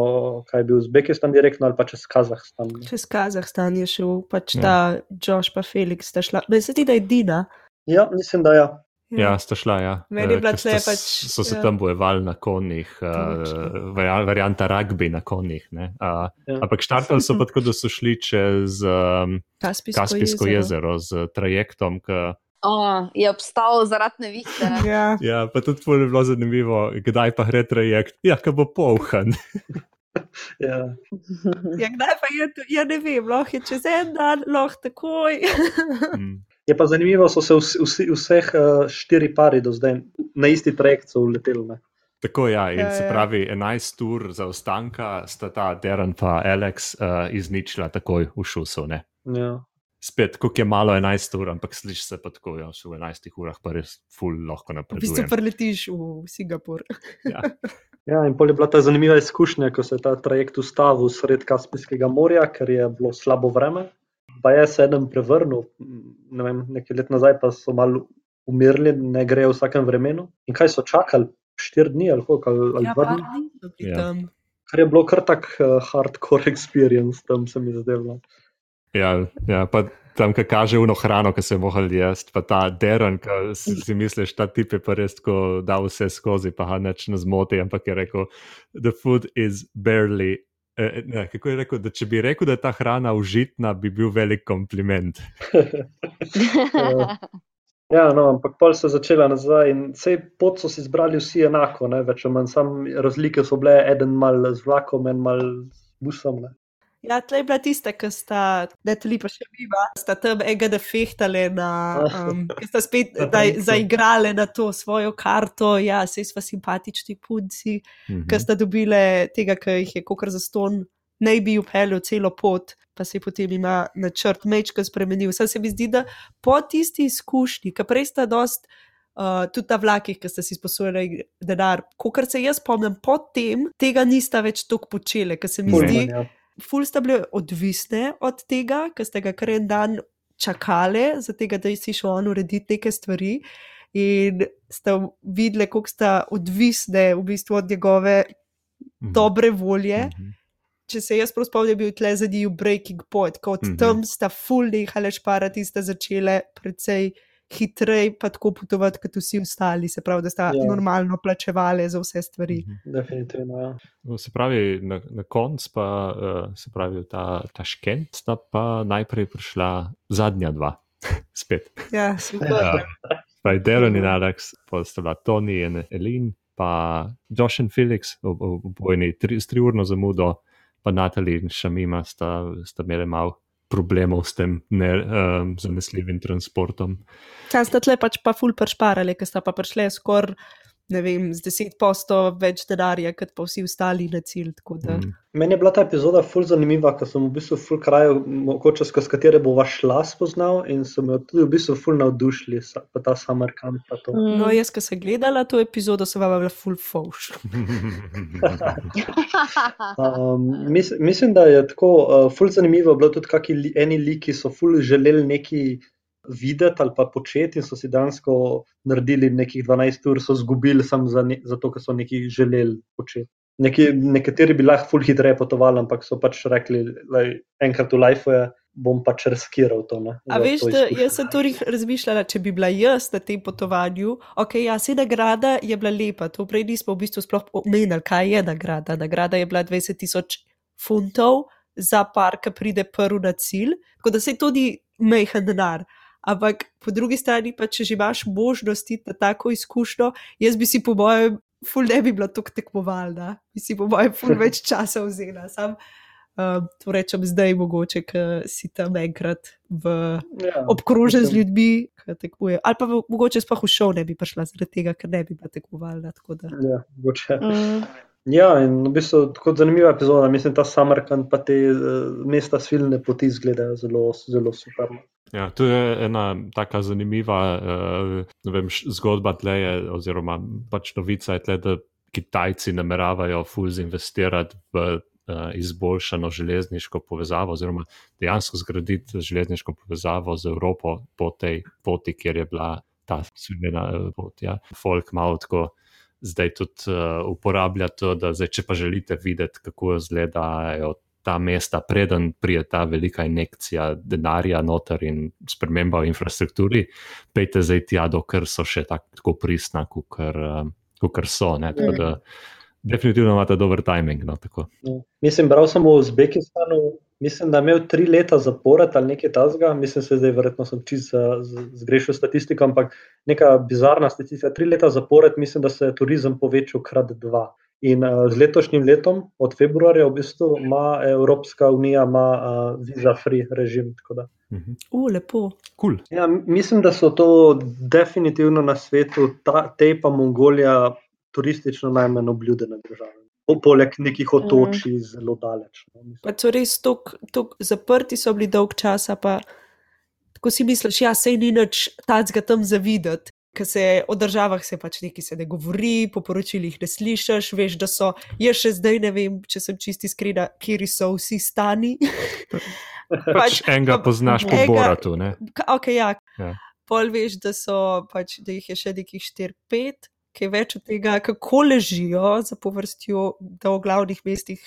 kaj je bil Uzbekistan, direktno ali pa čez Kazahstan. ne. Čez Kazahstan je šel, pač Ja. ta Josh pa Felix sta šla. Me se zdi, da je Dina. Ja, mislim, da ja. Ja, sta šla. Ja. Meni je Eh, bila tle s- pač, So se ja. tam bojevali na konjih, uh, varianta rugby na konjih. ne. Uh, Ja. ampak štartali so pa tako, da so šli čez um, Kaspijsko, Kaspijsko jezero z trajektom. K, Oh, je obstal zaradi nevihte. ne. Ja. ja, pa tudi pol je bilo zanimivo, kdaj pa gre trajekt. Ja, ko bo polhan. ja. ja, kdaj pa je to? Ja, ne vem, lahko je čez en dan, lahko takoj. Mm. Je pa zanimivo, so se vsi, vseh uh, štiri pari do zdaj na isti trajekt so uleteli. Ne? Tako ja, in Ja, se ja. pravi, 11 ur zaostanka sta ta Darren pa Alex uh, izničila takoj v šusu. Ne? Ja. Spet, kako je malo 11 ur, ampak slišiš se pa tako, da v 11 urah pa res ful lahko V bistvu preletiš v Singapur. Ja. ja, in pol je bila ta zanimiva izkušnja, ko se je ta trajekt ustavil sred Kaspijskega morja, ker je bilo slabo vreme. Pa je se eden prevrnil, ne vem, nekaj let nazaj, pa so malo umirili, ne grejo v vsakem vremenu. In kaj so čakali? Štiri dni ali koliko, ali, ali Ja, dva dni? Ja. tam. Kar je bilo kar tak uh, hardcore experience, tam se mi zdelo. Ja, ja, pa tam, ki kaže uno hrano, ki se je mohel jesti, pa ta deren, ki si, si misliš, ta tip je pa res tako dal vse skozi, pa ga neč ne zmoti, ampak je rekel, the food is barely. Eh, ne, kako je rekel, da če bi rekel, da je ta hrana užitna, bi bil velik kompliment. Ja, no, ampak pol se je začela nazaj in vse pot so si izbrali vsi enako, ne, več ali manj, sam razlike so bile, eden mal z vlakom, en mal busom. Ne. Ja, tle je bila tista, ki sta, ne tudi pa še biva, sta tam enega defehtale, na, um, ki sta spet da, zaigrale na to svojo karto. Ja, vse smo simpatični punci, Mhm. ki sta dobile tega, ki jih je kokar za ston, naj bi upeljal celo pot, pa se potem ima načrt mečka spremenil. Vse se mi zdi, da po tisti izkušnji, ki prej sta dost. Uh, tudi ta vlakih, ki ste si sposojili denar, kot se jaz spomnim, potem tega nista več tako počele, ker se mi Ful zdi, ja. Ful sta bile odvisne od tega, ker ste ga kar en dan čakali, tega, da si šel on urediti neke stvari. In ste videli, kako sta odvisne v bistvu od njegove Mhm. dobre volje. Mhm. Če se jaz prav spomnim, je bil tle za njih breaking point, ko od Mhm. tam sta ful nehale šparati sta začele precej hitreje pa tako potovati kot vsi ostali. Se pravi, da sta Ja. normalno plačevali za vse stvari. Mhm. Definitivno. Ja. No, Se pravi, na, na koncu pa uh, se pravi, ta, ta škent sta pa najprej prišla zadnja dva, spet. Ja, super. Ja. Pravi, Darren in Alex, pa sta bila Tony in Elin, pa Josh in Felix, ob- ob- obojni tri, s triurno zamudo, pa Natalie in Šamima sta, sta imeli malo problemov s tem ne, um, zanesljivim transportom. Kaj sta tle pač pa ful prešparali, ker sta pa prišle skoraj, ne vem, z 10% več denarja, kot pa vsi ostali na cilj. tako da- Mm. Meni je bila ta epizoda ful zanimiva, ker sem v bistvu ful krajev, mogoče skozi katere bova šla spoznal in so me tudi v bistvu ful navdušili, sa- pa ta summer camp. Pa to. Mm. No, jaz, ki sem gledala to epizodo, sem bila full fauš. Um, mis, mislim, da je tako uh, ful zanimivo bilo tudi, kakšni eni liki so ful želeli nekaj videti ali pa početi in so si dansko naredili nekih 12 ur, so izgubili samo za ne, zato, ker so nekaj želeli početi. Neki, nekateri bi lahko ful hitreje potovali, ampak so pač rekli, da enkrat v lifeu je, bom pač riskiral to. Ne, A veš, to da jaz sem tudi razmišljala, če bi bila jaz na tem potovanju, ok, ja, se nagrada je bila lepa, to prej nismo v bistvu sploh omenili, kaj je nagrada. Nagrada je bila 20 tisoč funtov za par, ki pride prvi na cilj, tako da se tudi mehen denar. Ampak po drugi strani, pa če že imaš možnost iti na tako izkušnjo, jaz bi si po mojem, ful ne bi bila tako tekmovalna, bi si po mojem, ful več časa vzela. Sam, um, to rečem zdaj, mogoče, ker si tam enkrat v ja, obkrožen z ljudmi, ki tekmujejo. Ali pa v- mogoče sploh v šov ne bi prišla, zaradi tega, ker ne bi bila tekmovalna. tako da. Ja, mogoče. Mm. Ja, in v bistvu tako zanimiva epizoda. Mislim, ta Samarkand pa te uh, mesta svilne poti izgledajo zelo, zelo super. no. Ja, to je ena taka zanimiva uh, vem, zgodba tleje, oziroma pač novica je tle, da Kitajci nameravajo fuz investirati v uh, izboljšano železniško povezavo, oziroma dejansko zgraditi železniško povezavo z Evropo po tej poti, kjer je bila ta svilna pot. Ja. Folk malo tako zdaj tudi uh, uporablja to, da zdaj, če pa želite videti, kako izgledajo ta mesta, preden prije ta velika injekcija denarja noter in sprememba v infrastrukturi, pejte zdaj tja, dokler so še tak, tako pristna, kot so. Ne? Tako da definitivno imate dober timing. No, tako. No. Mislim, bral sem v Uzbekistanu, mislim, da je imel tri leta zapored ali nekaj tasga. Mislim, se zdaj verjetno sem čist za- z- zgrešil statistiko, ampak neka bizarna statistika. Tri leta zapored mislim, da se je turizem povečal krat dva. In uh, z letošnjim letom, od februarja, v bistvu ima Evropska unija ima, uh, viza-free režim. tako da. Mhm. U, lepo. Cool. Ja, mislim, da so to definitivno na svetu, ta, te pa Mongolija, turistično najmanj obljudene države. Po- Poleg nekih otočij zelo daleč. No, mislim. Pa so res tako zaprti, so bili dolg časa. Pa, tako si misliš, ja, sej ni nič tacga tam zavideti. Ker se o državah se pač nekaj se ne govori, po poročilih ne slišiš, veš, da so. Jaz še zdaj ne vem, če sem čisti iskrena, kje so vsi stani. Pač enega poznaš po Boratu. Ne? Ok, ja. Ja. Pol veš, da, so, pač, da jih je še nekih 4-5, kaj več od tega, kako ležijo za povrstjo, da v glavnih mestih.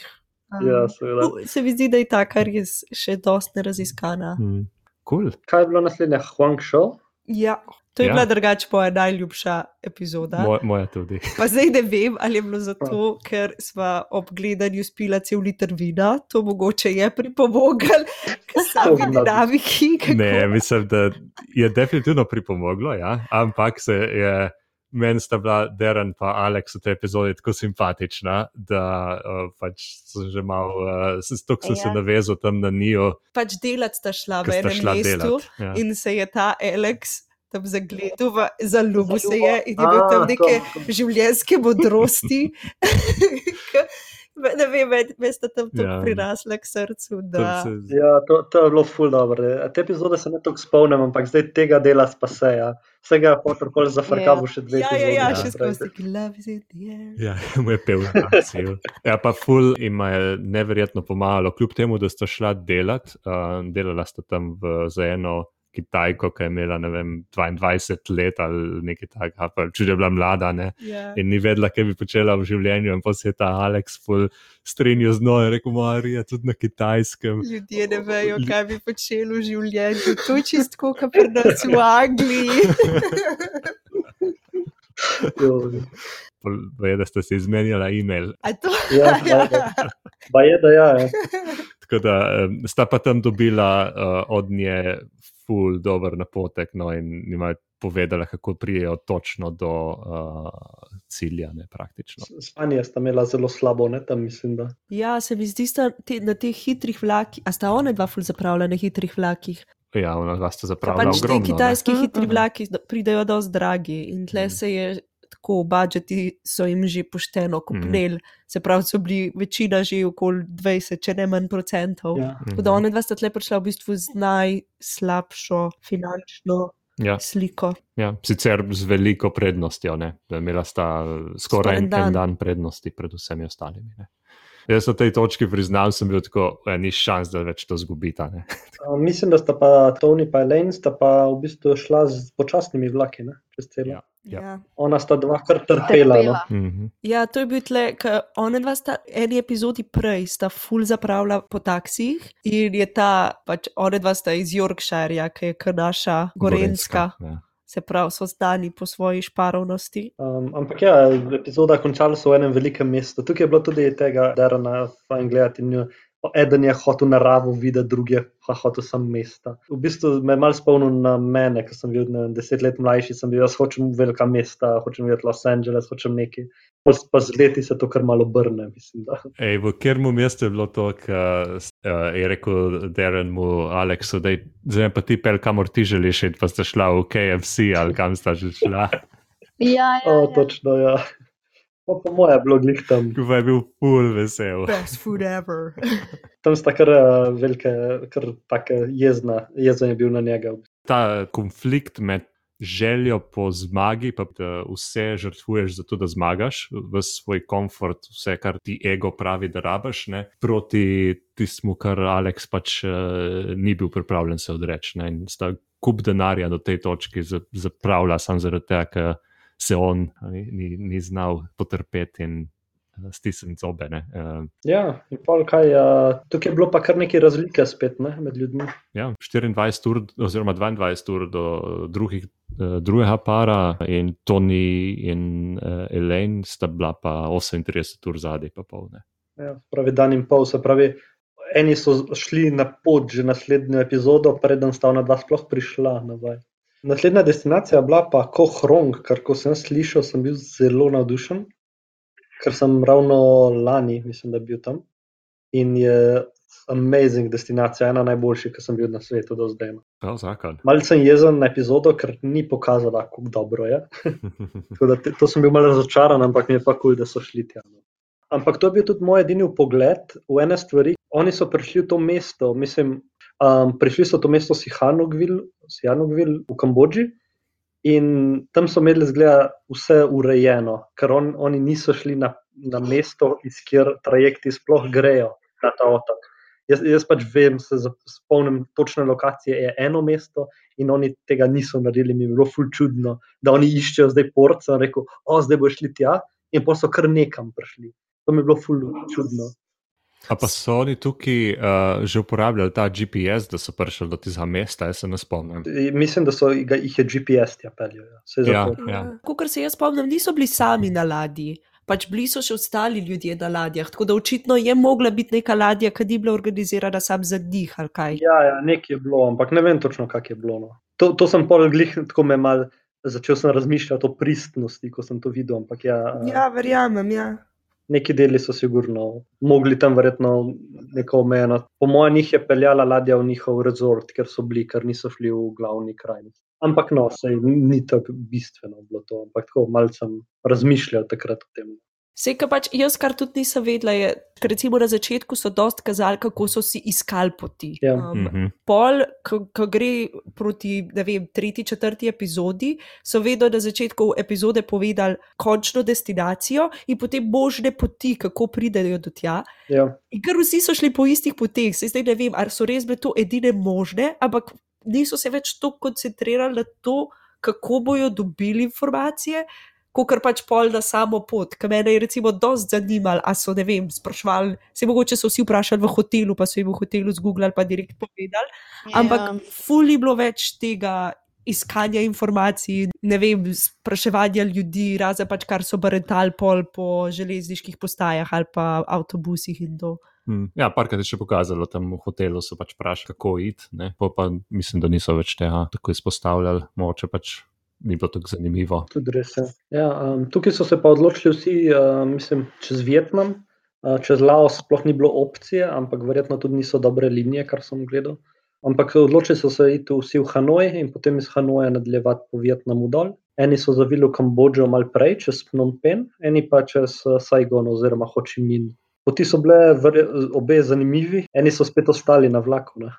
um, Ja, seveda. tu se mi zdi, da je ta kar res še dost neraziskana. Mm. Cool. Kaj je bilo naslednje? Huangshou? Ja, to je Ja. bila drugače moja najljubša epizoda. Moj, moja tudi. Pa zdaj ne vem, ali je bilo zato, ker smo ob gledanju spila cel liter vina, to mogoče je pripomoglo k sami dinamiki. kako- Ne, mislim, da je definitivno pripomoglo, ja, ampak se je meni sta bila Darren in Alex v tej epizodi tako simpatična, da uh, pač sem že mal, uh, stok sem ja. se navezal tam na njo. Pač delati sta šla v enem šla mestu delat, ja. in se je ta Alex. Tam zagledal, v- zaljubil se je in je A, tam to, neke življenjske modrosti. Ne vem, me sta tam tako Ja. prirasla k srcu. Da... se- Ja, to, to je bilo ful dobro. Te epizode se ne toliko spomnim, ampak zdaj tega dela spaseja. Vsega je potrkoli zafrkavo še dve Ja, ja, epizodi ja, Ja. še skozi air. Ja, mu je pel na akciju. Ja, pa ful je neverjetno pomagalo, kljub temu, da sta šla delat. Uh, delala sta tam v, za eno Kitajko, ki je imela vem, 22 let ali nekaj takega, pa če je bila mlada. Ne? Ja. In ni vedela, kaj bi počela v življenju, in pa se je ta Alex strinjal z njo in rekel: Marija, tudi na kitajskem. Ljudje ne vejo, kaj bi počeli v življenju. To je čisto kot pri nas v Angliji. Ve, da sta se izmenjala e-mail. A to? Ja, ja. Pa je, da ja. ja. Tako da sta pa tam dobila uh, od nje ful dober napotek, no in jima je povedala, kako prijejo točno do uh, cilja, ne praktično. Spanje sta imela zelo slabo, ne tam mislim, da. Ja, se mi zdi, da te, na teh hitrih vlakih, a sta one dva ful zapravljena na hitrih vlakih. Ja, ona dva sta zapravila pač ti kitajski ne. hitri Mhm. vlaki do- pridejo dosti dragi in tle Mhm. se je tako, budžeti so jim že pošteno kopneli, se pravi, so bili večina že okoli 20, če ne manj procentov. Ja. Tako da one dva sta tle prišla v bistvu z najslabšo finančno Ja, sliko. ja, sicer z veliko prednostjo, ne? da imela sta skoraj en en, dan. prednosti pred vsemi ostalimi. Ne? Jaz na tej točki priznam, sem bil tako, da ni šans, da več to zgubita. Mislim, da sta pa Tony in Elaine sta pa v bistvu šla z počasnimi vlaki, ne? čez celo. Ja. Ja. Ja. Ona sta dva kar trpela. No. Trpela. Mhm. Ja, to je bil tle, ker one dva sta eni epizodi prej, sta ful zapravila po taksijih in je ta, pač one dva sta iz Yorkshirja, ki je kar naša Gorenska, Ja. se pravi, so znani po svoji šparovnosti. Um, ampak ja, epizoda končala so v enem velikem mestu. Tukaj je bilo tudi tega, da je na fajn gledati. in jo- Eden je hotel naravo videti, drugi je pa hotel sam mesta. V bistvu me je malo spomnil na mene, ko sem bil ne, vem, deset let mlajši, sem bil jaz hočem velika mesta, hočem videti Los Angeles, hočem nekaj. Pol Pa z leti se to kar malo obrne, mislim. Da. Ej, v katerem mestu je bilo to, da uh, je rekel Darren mu, Aleksu, da zdaj pa ti pel, kamor ti želiš, iti, pa sta šla v KFC ali kam sta že šla. Ja, ja, O, ja. točno, ja. Pa po moje je bilo glih tam. Ko pa je bil full vesel. Best food ever. Tam sta kar eh, velike, kar take jezna, jezen je bil na njega. Ta konflikt med željo po zmagi, pa da vse žrtvuješ za to, da zmagaš, v svoj komfort, vse, kar ti ego pravi, da rabaš, ne, proti tistemu, kar Aleks pač uh, ni bil pripravljen se odreči. Ne, in sta kup denarja do tej točki za- zapravlja, samo zaradi tega, ker se on ni, ni, ni znal potrpeti in uh, stisniti zobe. Ne, uh, Ja, in pol kaj, uh, tukaj je bilo pa kar nekaj razlike spet ne, med ljudmi. Ja, 24 ur, oziroma 22 ur do drugih, eh, drugega para, in Tony in uh, Elaine sta bila pa 38 ur zadaj, pa polne. Ja, pravi dan in pol, se pravi, eni so šli na pot že naslednjo epizodo, preden sta ona dva sploh prišla nazaj. Naslednja destinacija je bila pa Kohrong, kar ko sem slišal, sem bil zelo navdušen, ker sem ravno lani, mislim, da bil tam. In je amazing destinacija, ena najboljših, ki sem bil na svetu do zdaj. no. Prav zakon. Malce sem jezen na epizodo, ker ni pokazala, kako dobro je. Te, to sem bil malo razočaran, ampak mi je pa kul, cool, da so šli tja. no. Ampak to je bil tudi moj edini pogled v ene stvari. Oni so prišli v to mesto, mislim, um, prišli so to mesto Sihanogvil, Sihanogvil v Kambodži in tam so imeli zgleda vse urejeno, ker on, oni niso šli na, na mesto, iz kjer trajekti sploh grejo na ta otok. Jaz, jaz pač vem, se spomnim točne lokacije, je eno mesto in oni tega niso naredili, mi je bilo ful čudno, da oni iščejo zdaj porca in rekel, o, zdaj bo šli tja in pa so kar nekam prišli. To mi je bilo ful čudno. A pa so oni tukaj uh, že uporabljali ta GPS, da so prišli do tega mesta, jaz se ne spomnim. In Mislim, da so ga, jih je GPS tja peljal. Ja. Ja. Ja. Kot se jaz spomnim, niso bili sami na ladji. Pač bili so še ostali ljudje na ladjah, tako da očitno je mogla biti neka ladja, ki ni bila organizirana sam za dih ali kaj. Ja, ja nekaj je bilo, ampak ne vem točno, kak je bilo. No. To, to sem pol glih, tako me mal začel sem razmišljati o pristnosti, ko sem to videl. Ampak ja, uh, Ja, verjamem. Ja. Neki deli so sigurno mogli tam verjetno neko omejeno. Po mojem, njih je peljala ladja v njihov rezort, ker so bili, ker niso šli v glavni kraj. Ampak no, sej ni tako bistveno bilo to, ampak tako malce sem razmišljal takrat o tem. Vse, kar pač jaz, kar tudi nisem vedela, je, ker recimo na začetku so dost kazali, kako so si iskali poti. Ja. Um, Mhm. Pol, ko, ko gre proti ne vem, tretji, četrti epizodi, so vedno na začetku epizode povedali končno destinacijo in potem možne poti, kako pridejo do tja. Ja. In ker vsi so šli po istih poteh, se zdaj ne vem, ali so res bile to edine možne, ampak niso se več tako koncentrirali na to, kako bojo dobili informacije. Kot pač pol na samo pot, ki me je recimo dosti zanimalo, a so ne vem, sprašvali, se mogoče so vsi vprašali v hotelu, pa so jim v hotelu zgooglali, pa direkt povedali. Ampak Ja. ful ni bilo več tega iskanja informacij, ne vem, spraševanja ljudi, razen pač kar so barental pol po železniških postajah ali pa avtobusih in to. Mm, Ja, parkrat je še pokazalo, tam v hotelu so pač vprašali, kako iti, ne? pol pa mislim, da niso več tega tako izpostavljali, mogoče pač ni bilo tako zanimivo. Tudi res je. Ja, um, tukaj so se pa odločili vsi, uh, mislim, čez Vietnam, uh, čez Laos sploh ni bilo opcije, ampak verjetno tudi niso dobre linije, kar sem gledal. Ampak odločili so se iti vsi v Hanoj in potem iz Hanoja nadaljevati po Vietnamu dol. Eni so zavili v Kambodžo malo prej, čez Phnom Penh, eni pa čez uh, Saigon oziroma Ho Chi Minh. Poti so bile obe zanimivi, eni so spet ostali na vlaku. Ne.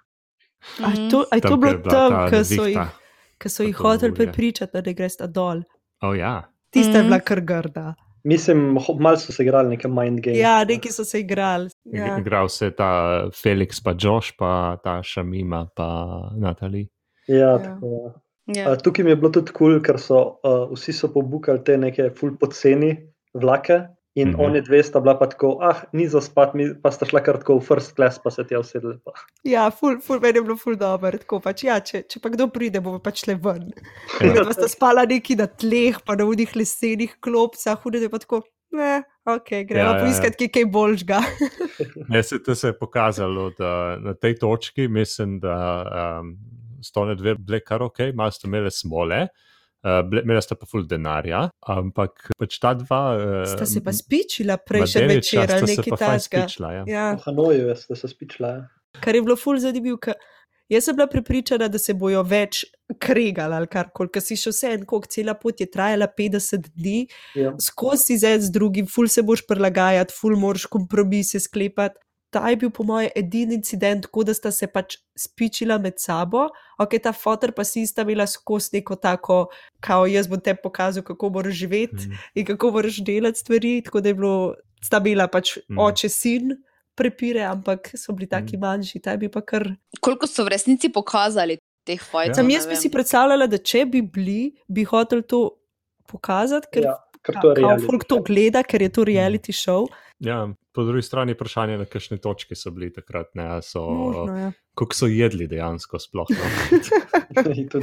A je to, a je to bilo kjer je tam, ta ko so jih, ko so jih hoteli je. prepričati, da ne greš dol? O ja, Tista je Mhm. bila kar grda. Mislim, malo so se igrali neke mind games. Ja, neki so se igrali. ja. Ja. igral se ta Felix, pa Josh, pa ta Šamima, pa Natali. Ja, Ja. tako, ja. Ja. Uh, tukaj mi je bilo tudi kul, cool, ker so uh, vsi so pobukali te neke ful poceni vlake. In mm Mhm. -hmm. oni dve sta bila pa tako, ah, ni za spat, mi pa sta šla kar tako v first class, pa se tja usedli. Pa. Ja, ful, ful, meni je bilo ful dobro. Tako pač, ja, če, če pa kdo pride, bomo pač le ven. Ja. Ja. sta spala neki na tleh, pa na unih lesenih klopcah, hude je pa tako. Ne, ok, gremo Ja, ja, ja, ja. poiskati kaj, boljšega. Ne, se, to se je pokazalo, da na tej točki mislim, da um, sto ne dve bile kar ok, malo ste imeli smole. Uh, bile- Imela sta pa ful denarja, ampak pač ta dva. Uh, Sta se pa spičila prejšnji večer sta ali nekaj takega. spičila, ja. Ja, V Hanoju ste se spičila. Ja. kar je bilo ful zanimivo. ker Jaz sem bila prepričana, da se bojo več kregali ali karkoli, ker si še vse en, koliko cela pot je trajala 50 dni, Ja. skozi z en z drugim, ful se boš prilagajati, ful moraš kompromise sklepati. Ta je bil, po mojem, edini incident, tako da sta se pač spičila med sabo, ok, ta fotor pa si sta imela skozi neko tako, kao jaz bom te pokazal, kako moraš živeti Mm. in kako moraš delati stvari. Tako da je bilo, sta bila pač Mm. mm. oče, sin, prepire, ampak so bili taki Mm. mm. manjši, ta bil pa kar. Koliko so v resnici pokazali teh fajtov? Sam ne jaz bi si predstavljala, da če bi bili, bi hotel to pokazati, ker Ja, ker ka- to je kao to gleda, ker je to reality show. Ja, po drugi strani vprašanje, na kakšne točke so bili takrat, ne, a so, Možno, ja. koliko so jedli dejansko sploh. No.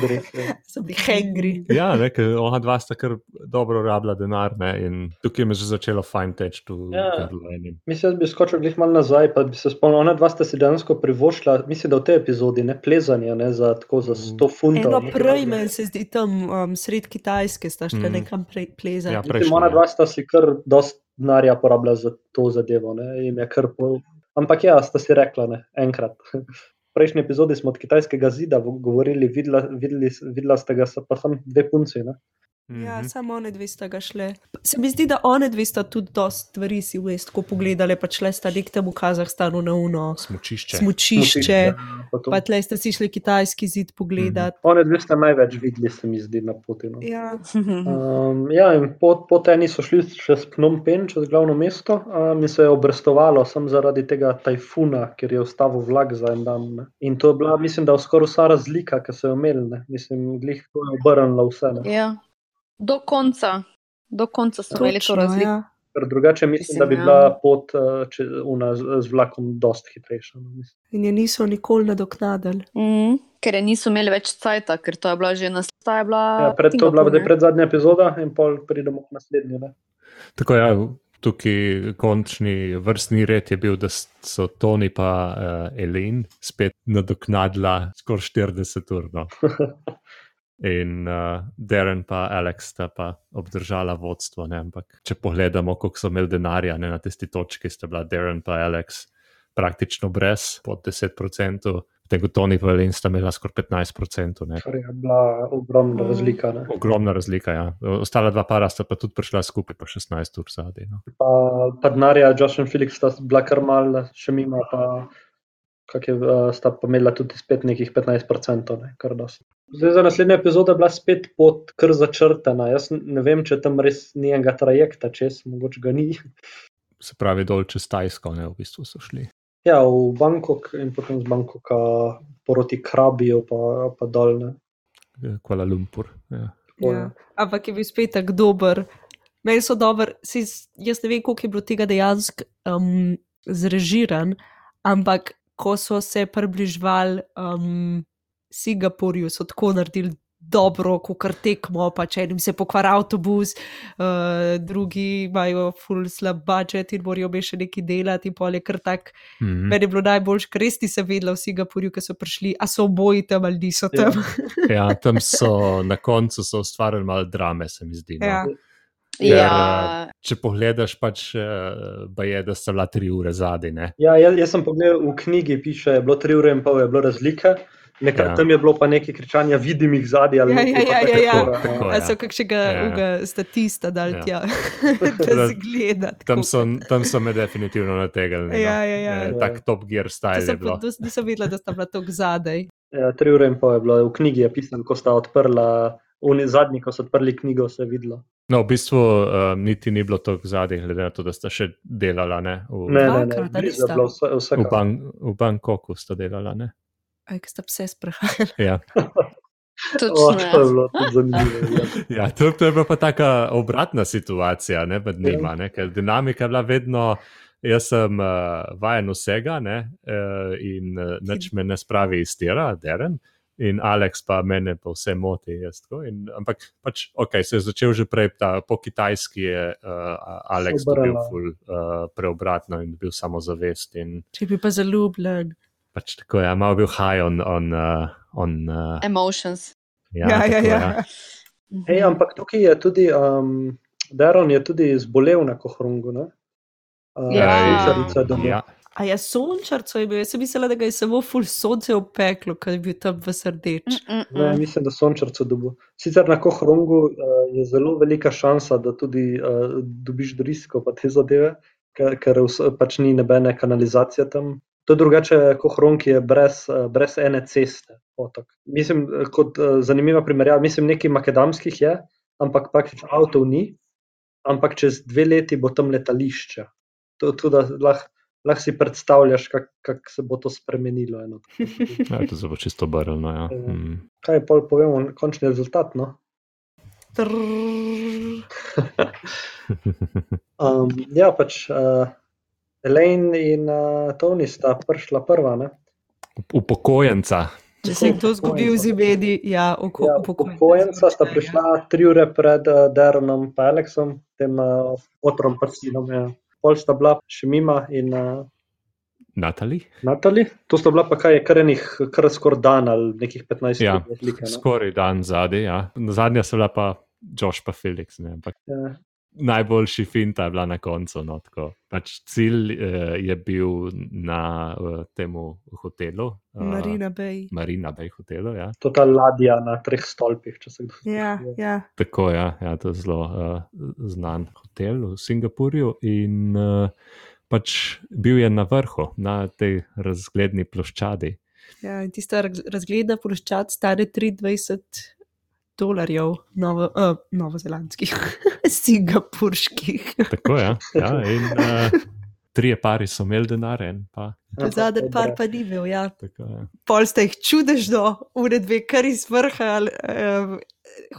Res. Ja. So bili hangri. ja, ne, ker ona dva sta kar dobro rabila denar ne, in tukaj me je že začelo fajn teči tu. Ja. Mislim, da bi skočil glih malo nazaj, pa bi se spomnil, ona dva sta si dejansko privoščila, mislim, da v tej epizodi, ne plezanje, ne, za, tako, za 100 funtov. Eno prej meni se zdi tam um, sred Kitajske, sta šla Mm. nekam pre, plezati. Ja, Ja, prej- Mislim, ona dva sta si kar dosti denarja porabila za to zadevo. Ne, pol... Ampak ja, sta si rekla, ne, enkrat. V prejšnji epizodi smo od kitajskega zida govorili, videla, videli, videla ste ga, pa tam dve punci. Ne. Ja Mhm. samo one dve sta ga šle. Se mi zdi, da one dve sta tudi dosti stvari si vest, ko pogledali, pa šle sta nek temu Kazahstanu na uno. Smučišče. Smučišče, Pa to. pa tle ste si šli kitajski zid pogledati. One dve ste največ videli, se mi zdi, na poti. No. Ja, Um, ja, in po, po teni so šli čez Phnom Penh, čez glavno mesto, um, in se je obrestovalo samo zaradi tega tajfuna, ker je ustavil vlak za en dan. Ne. In to je bila, mislim, da skoraj vsa razlika, ki so jo imeli. Ne. Mislim, glih to je obrnilo vse. Ne. Ja. Do konca, do konca so imeli to razliko. ja. Ker drugače mislim, Mislim, da bi ja. bila pot uh, če, una, z, vlakom dosti hitrejša. No, mislim. In je niso nikoli nadoknadili. Mm, ker je niso imeli več cajta, ker to je bila že naslednja. Bila ja, pred, to je bila Singapur, ne? pred zadnja epizoda in pol pridemo k naslednji. Ne. Tako ja, tukaj končni vrstni red je bil, da so Toni pa uh, Elaine spet nadoknadila skoraj 40 ur. No. In uh, Darren pa Alex sta pa obdržala vodstvo. Ne? Ampak če pogledamo, koliko so imeli denarja ne? na tisti točki, sta bila Darren pa Alex praktično brez, pod 10%, potem kot Tony pa in sta imela skoraj 15%. Ne? Kar je bila ogromna Mm. razlika. Ne. Ogromna razlika. Ja. Ostala dva para sta pa tudi prišla skupaj, pa 16 ur zadaj. No. Pa, pa denarja, Josh in Felix sta bila kar mal, še mimo, pa kak je, uh, sta pa imela tudi spet nekih 15%, ne, kar dosti. Zdaj, za naslednjo epizodo je bila spet pot kar začrtana. Jaz ne vem, če tam res ni enega trajekta, čez mogoče ga ni. Se pravi, dol čez Tajsko, ne v bistvu so šli. Ja, v Bangkok in potem z Bangkoka proti Krabiju, pa, pa dol. Ne. Eh, Kuala Lumpur. Ja. Ja. Ampak je bil spet tako dober. Meni so dober, saj jaz ne vem, koliko je bilo tega dejansko um, zrežiran, ampak ko so se približvali um, Singapurju, so tako naredili dobro, kot kar tekmo, pa če jim se pokvari avtobus, uh, drugi imajo full slab budžet in morajo me še nekaj delati, in pol je kar tak. Mhm. Meni je bilo najbolj, ker res nisem vedela v Singapurju, ki so prišli, a so oboji tam ali niso Ja. tam. Ja, tam so na koncu so ustvarili malo drame, se mi zdi. No. Ja. Ker, Ja, eh, če pogledaš, pač eh, je, da sta bila tri ure zadaj. Ne? Ja, jaz, jaz sem pogledal v knjigi, piše, je bilo tri ure in pol, je bilo razlike. Nekaj, Ja. ja. Tam je bilo pa nekaj kričanja, vidim jih zadaj. ali Ja, ja, pa ja, tako ja, ja. Tako, A ja. so kakšnega Ja, ja. ja. statista dal Ja. tja, da se gleda. Tam so, tam so me definitivno nategnili. No. Ja, ja, ja. Eh, Tak top gear style sem pa, nisem vedela, da sta bila tako zadaj. Ja, tri ure in pol je bilo, v knjigi je pisano, ko sta odprla, oni zadnji, ko so odprli knjigo, se je videlo. No, v bistvu um, niti ni bilo tako zadaj, glede na to, da sta še delala. Ne? V, Ne, ne, ne, je bilo vse, vse v, Bang, v Bangkoku sta delala. Ne? Aj, ki sta pse sprehajali. Ja. O, točno. to je ja. bilo tudi zanimivo. ja. Ja, to, to je bila pa taka obratna situacija ne, med Ja. njima, ne, ker dinamika je bila vedno. Jaz sem uh, vajen vsega ne, uh, in uh, nič me ne spravi iz tira, deren. In Alex pa mene pa vse moti. tako In, ampak pač, ok, se je začel že prej, ta, po kitajski je uh, Alex dobil Obrala. ful, uh, preobratno in bil samozavest. In Če bi pa zaljubljen. pač tako je, malo bil high on. on, uh, on uh, Emotions. ja, Ja, ja, tako, ja. Ej, ampak tukaj je tudi, um, Daron je tudi zbolel na kohrungu. Ne? Uh, Ja. ja, A je sončarco je bil? Jaz sem mislila, da ga je samo ful sonce opeklo, ker je bil tam v srdeč. Mm, mm, Ne, mm. mislim, da sončarco dobil. Sicer na Kohrungu uh, je zelo velika šansa, da tudi uh, dobiš drisko pa te zadeve, ker, pač ni nobene kanalizacije tam. To je drugače, Kohrung je brez, uh, brez ene ceste. Otok. Mislim, eh, kot uh, zanimiva primerjava, mislim, nekaj makedamskih je, ampak pač avtov ni, ampak čez dve leti bo tam letališče. To, to da lahko lah si predstavljaš, kako kak se bo to spremenilo. eno ja, to se bo čisto obrnilo. Ja. Ja. Mm. Kaj pa povemo, končni rezultat? No? Um, ja, pač uh, Elaine in uh, Tony sta prišla prva. Ne? Upokojenca. Če se je kdo zgubil z imeni, ja, oko, Ja, upokojenca sta prišla tri ure pred uh, Deronom in Aleksom, tem uh, otrom prstinom. Ja. Pol sta bila še Mima in uh, Natali? Natali. To sta bila pa kaj, kar enih, kar skoraj dan ali nekih 15 Ja, minut razlike. ne. Skoraj dan zadaj. Ja. Zadnja so bila pa Josh pa Felix. Ne, ampak Ja. Najboljši finta je bila na koncu. No, tako. pač cilj eh, je bil na uh, tem hotelu. eh, Marina Bay. Marina Bay hotelu. Ja. To je ta ladja na treh stolpih, če se kdo Ja, spomni. ja. Tako je, ja, ja, to je zelo uh, znan hotel v Singapurju. In uh, pač bil je na vrhu, na tej razgledni ploščadi. ja. In tista raz- razgledna ploščad stane 23 dolarjev, novo, uh, novozelandskih, singapurških. Tako je. Ja, in uh, trije pari so imeli denar, en pa. Ja, Zadnji par pa ni imel, ja. Tako, ja. Pol ste jih čudežno, ure dve, kar iz vrha um,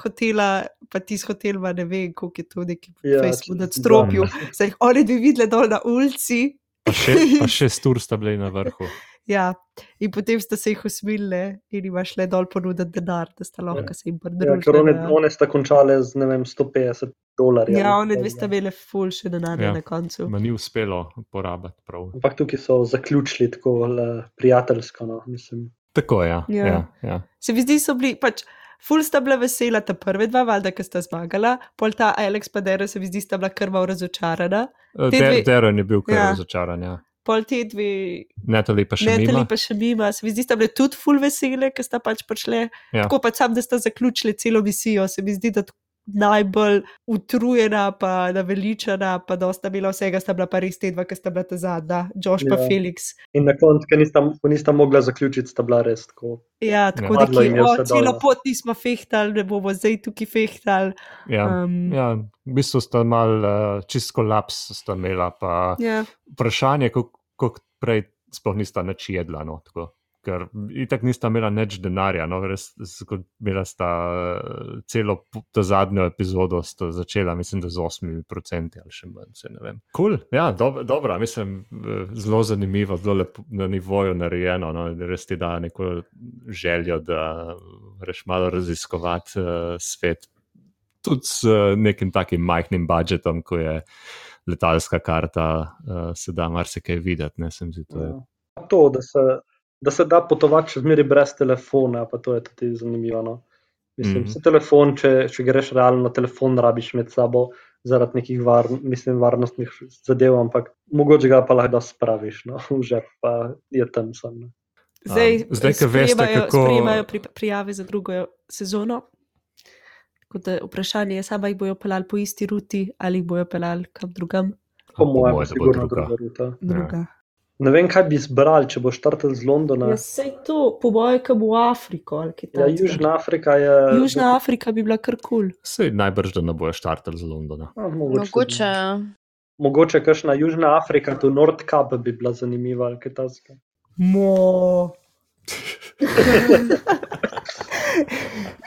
hotela, pa ti z hotelma, ne vem, koliko je to neki Ja, ja, Facebook čez nadstropju. Ste jih oni dve videli dol na ulici. Pa, še, pa šest ur sta bili na vrhu. Ja, in potem ste se jih usmilili in imaš le dol ponuditi denar, da sta lahko se jim Ja, ker one, pridružili. one sta končale z ne vem, 150 dolarjev. Ja, one dve sta imeli ful še denarja Ja. na koncu. Ma ni uspelo porabiti prav. Ampak tukaj so zaključili tako le, prijateljsko. No, mislim. Tako je. Ja, Ja. ja. Ja, ja. Se mi zdi, so bili pač Ful sta bila vesela, ta prva dva, valjda, ki sta zmagala, pol ta Alex pa Dero se mi zdi, sta bila krvav razočarana. Te De, dve- Deron je bil kar Ja. ja. razočaran. Ja. Pol te dve, Netali pa še Netali mimo. pa še mima, se mi zdi, sta bile tudi ful vesele, ker sta pač prišle. Ja. Tako pač sam, da sta zaključili celo misijo, se mi zdi, da najbolj utrujena, pa naveličana, pa dosta bila vsega, sta bila pa res te dva, ki sta bila ta zadnja, Josh pa Ja. Felix. In na koncu, ko nista, ko nista mogla zaključiti, sta bila res tako. Ja, tako Ja. da ki, o, celo dol. pot nismo fehtali, ne bomo zdaj tukaj fehtali. Ja. Um, Ja, v bistvu sta mal uh, čist kolaps sta imela, pa ja. vprašanje, kako prej sploh nista nič jedla. No, tako. Ker itak nista imela nič denarja, no, res, kot imela sta eh, celo to zadnjo epizodo sta začela, mislim, da z 8% ali še manj, se ne vem. Kul, cool. ja, dob, dobro, mislim, eh, zelo zanimivo, zelo lepo na nivoju narejeno, no, res ti da neko željo, da reš malo raziskovati uh, svet. Tudi s uh, nekim takim majhnim budžetom, ko je letalska karta, uh, se da marsikaj videti, ne zdi. To je Ja. To, da se, da se da potovati še zmeraj brez telefona, pa to je tudi zanimivo. No. Mislim, mm. telefon, če, če greš realno, telefon rabiš med sabo zaradi nekih var, mislim, varnostnih zadev, ampak mogoče ga pa lahko spraviš no, v žep, pa je tam sam. Ne. Zdaj, Um, zdaj, ko veste, kako- sprejemajo pri, prijave za drugo sezono. Tako da vprašanje je, sama jih bojo pelali po isti ruti ali bojo pelali kam drugam. Po mojem, bo sigurno druga. druga ruta. druga. Ne vem, kaj bi izbrali, če boš štartal z Londona. Ja, sej to, po boju, kam v Afriko ali kaj Ja. Južna Afrika je. Južna Afrika bi bila kar kul. Cool. Sej najbrž, da ne bojo štartali z Londona. A, mogoče. Mogoče. ja. Mogoče kakšna Južna Afrika, tu Nord Cape bi bila zanimiva ali kaj takega. Mo.